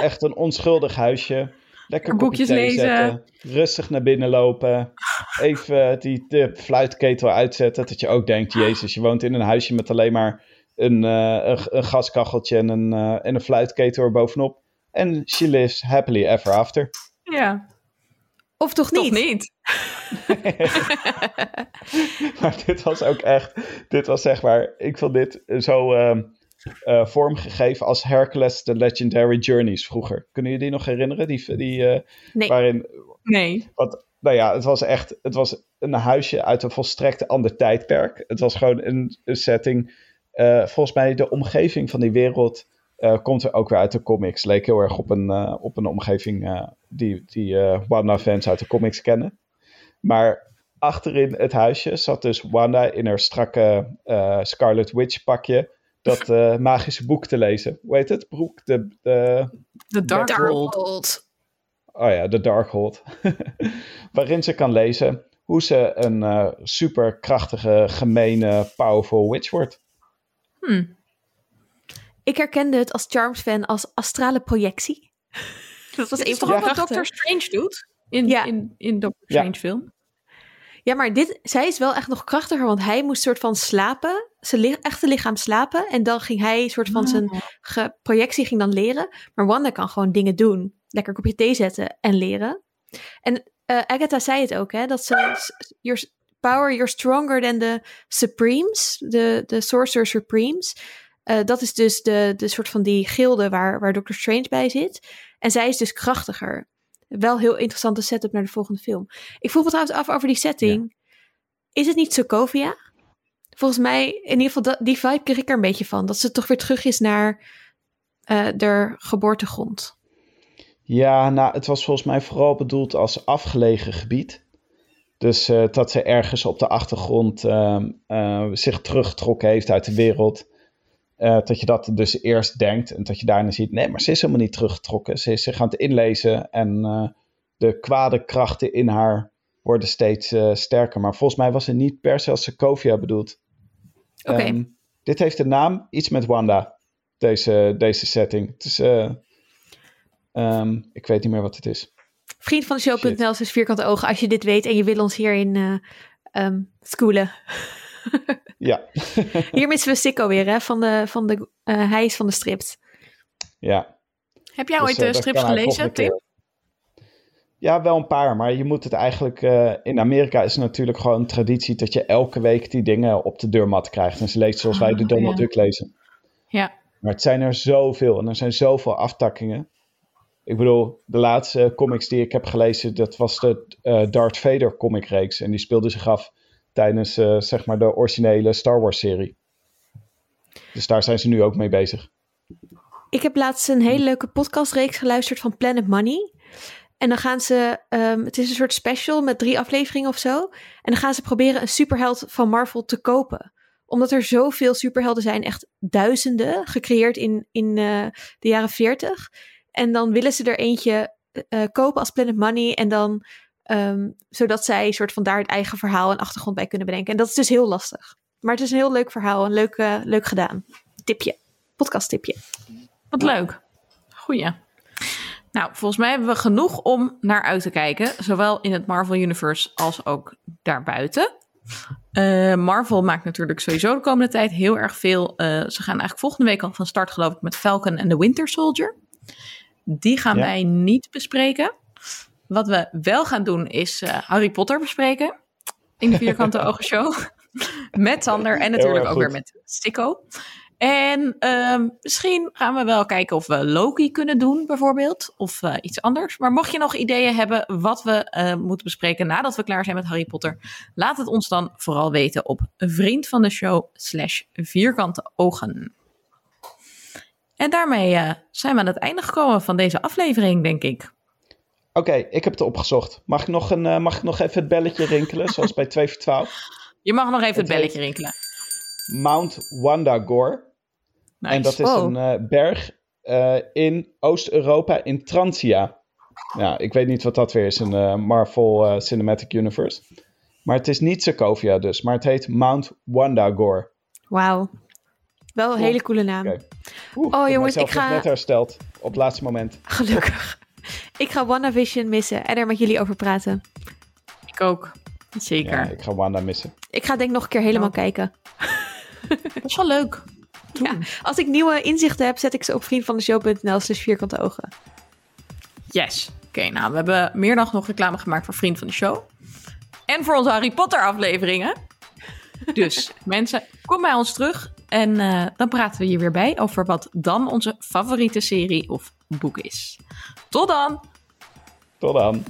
Echt een onschuldig huisje. Lekker boekjes lezen. Zetten, rustig naar binnen lopen. Even die de fluitketel uitzetten. Dat je ook denkt, jezus, je woont in een huisje met alleen maar een, uh, een, gaskacheltje en een, uh, en een fluitketel er bovenop. En she lives happily ever after. Ja. Of toch niet? Toch niet. maar dit was ook echt, dit was zeg maar, ik vond dit zo uh, uh, vormgegeven als Hercules The Legendary Journeys vroeger. Kunnen jullie die nog herinneren? Die, die, uh, nee. Waarin, nee. Wat, nou ja, het was echt, het was een huisje uit een volstrekt ander tijdperk. Het was gewoon een, een setting, uh, volgens mij de omgeving van die wereld uh, komt er ook weer uit de comics. Leek heel erg op een, uh, op een omgeving uh, die, die Wanda-fans uit de comics kennen. Maar achterin het huisje zat dus Wanda in haar strakke Scarlet Witch pakje dat magische boek te lezen. Hoe heet het? Broek? De, de, de Darkhold. Oh ja, de Darkhold. Waarin ze kan lezen hoe ze een superkrachtige, gemene, powerful witch wordt. Hmm. Ik herkende het als Charms-fan als astrale projectie. Dat was een van wat Doctor Strange doet in, ja. in, in Doctor Strange ja. film. Ja, maar dit, zij is wel echt nog krachtiger, want hij moest soort van slapen, zijn echte lichaam slapen. En dan ging hij soort van zijn ah. projectie ging dan leren. Maar Wanda kan gewoon dingen doen. Lekker kopje thee zetten en leren. En uh, Agatha zei het ook, hè, dat ze, your power, you're stronger than the Supremes, de, de Sorcerer Supremes. Uh, dat is dus de, de soort van die gilde waar, waar Doctor Strange bij zit. En zij is dus krachtiger. Wel heel interessante setup naar de volgende film. Ik vroeg me trouwens af over die setting. Is het niet Sokovia? Volgens mij, in ieder geval, dat, die vibe kreeg ik er een beetje van. Dat ze toch weer terug is naar uh, de geboortegrond. Ja, nou, het was volgens mij vooral bedoeld als afgelegen gebied. Dus uh, dat ze ergens op de achtergrond uh, zich teruggetrokken heeft uit de wereld. Uh, dat je dat dus eerst denkt en dat je daarna ziet, nee, maar ze is helemaal niet teruggetrokken. Ze is zich aan het inlezen en de kwade krachten in haar worden steeds sterker. Maar volgens mij was het niet per se als Sokovia bedoeld. Oké. Okay. Um, dit heeft de naam iets met Wanda, deze, deze setting. Het is, um, ik weet niet meer wat het is. Vriend van de show.nl is vierkante ogen als je dit weet en je wil ons hierin um, schoolen. Ja. Hier missen we Sikko weer, hè? Van de, van de uh, hijs van de strips. Ja. Heb jij dus, ooit de uh, strips gelezen, Tim? Ja, wel een paar, maar je moet het eigenlijk... Uh, in Amerika is het natuurlijk gewoon een traditie... dat je elke week die dingen op de deurmat krijgt. En ze leest zoals wij de ah, Donald ja. Duck lezen. Ja. Maar het zijn er zoveel en er zijn zoveel aftakkingen. Ik bedoel, de laatste comics die ik heb gelezen... dat was de uh, Darth Vader comicreeks. En die speelde zich af tijdens uh, zeg maar de originele Star Wars serie. Dus daar zijn ze nu ook mee bezig. ik heb laatst een hele leuke podcastreeks geluisterd van Planet Money. En dan gaan ze, ehm, het is een soort special met drie afleveringen of zo. En dan gaan ze proberen een superheld van Marvel te kopen. Omdat er zoveel superhelden zijn, echt duizenden, gecreëerd in, in uh, de jaren 40. En dan willen ze er eentje uh, kopen als Planet Money. En dan, um, zodat zij soort van daar het eigen verhaal en achtergrond bij kunnen bedenken. En dat is dus heel lastig. Maar het is een heel leuk verhaal en leuk, uh, leuk gedaan. Tipje, podcast tipje. Wat leuk. Goeie. Nou, volgens mij hebben we genoeg om naar uit te kijken. Zowel in het Marvel Universe als ook daarbuiten. Uh, Marvel maakt natuurlijk sowieso de komende tijd heel erg veel. Uh, ze gaan eigenlijk volgende week al van start, geloof ik, met Falcon en The Winter Soldier. Die gaan ja. wij niet bespreken. Wat we wel gaan doen is uh, Harry Potter bespreken. In de Vierkante Ogen Show. met Sander en natuurlijk ook weer met Sicko. En uh, misschien gaan we wel kijken of we Loki kunnen doen, bijvoorbeeld. Of uh, iets anders. Maar mocht je nog ideeën hebben wat we uh, moeten bespreken nadat we klaar zijn met Harry Potter, laat het ons dan vooral weten op vriend van de show slash vierkante ogen. En daarmee uh, zijn we aan het einde gekomen van deze aflevering, denk ik. Oké, okay, ik heb het opgezocht. Mag ik nog, een, mag ik nog even het belletje rinkelen, zoals bij 2 voor 12? Je mag nog even het, het belletje rinkelen. Mount Wandagor. Nice. En dat is wow. een uh, berg uh, in Oost-Europa in Transia. Ja, ik weet niet wat dat weer is, een uh, Marvel Cinematic Universe. Maar het is niet Sokovia dus, maar het heet Mount Wandagor. Wauw. Wel een hele coole naam. Okay. Oeh, oh jongens, ik ga... net hersteld op het laatste moment. Gelukkig. Ik ga WandaVision missen en er met jullie over praten. Ik ook. Zeker. Ja, ik ga Wanda missen. Ik ga denk ik nog een keer helemaal oh. kijken. Dat is wel leuk. Ja, als ik nieuwe inzichten heb, zet ik ze op vriendvandeshow.nl slash vierkante ogen. Yes. Oké, okay, nou, we hebben meer dan genoeg reclame gemaakt voor Vriend van de Show. En voor onze Harry Potter afleveringen. Dus mensen, kom bij ons terug. En uh, dan praten we hier weer bij over wat dan onze favoriete serie of boek is. Tot dan! Tot dan!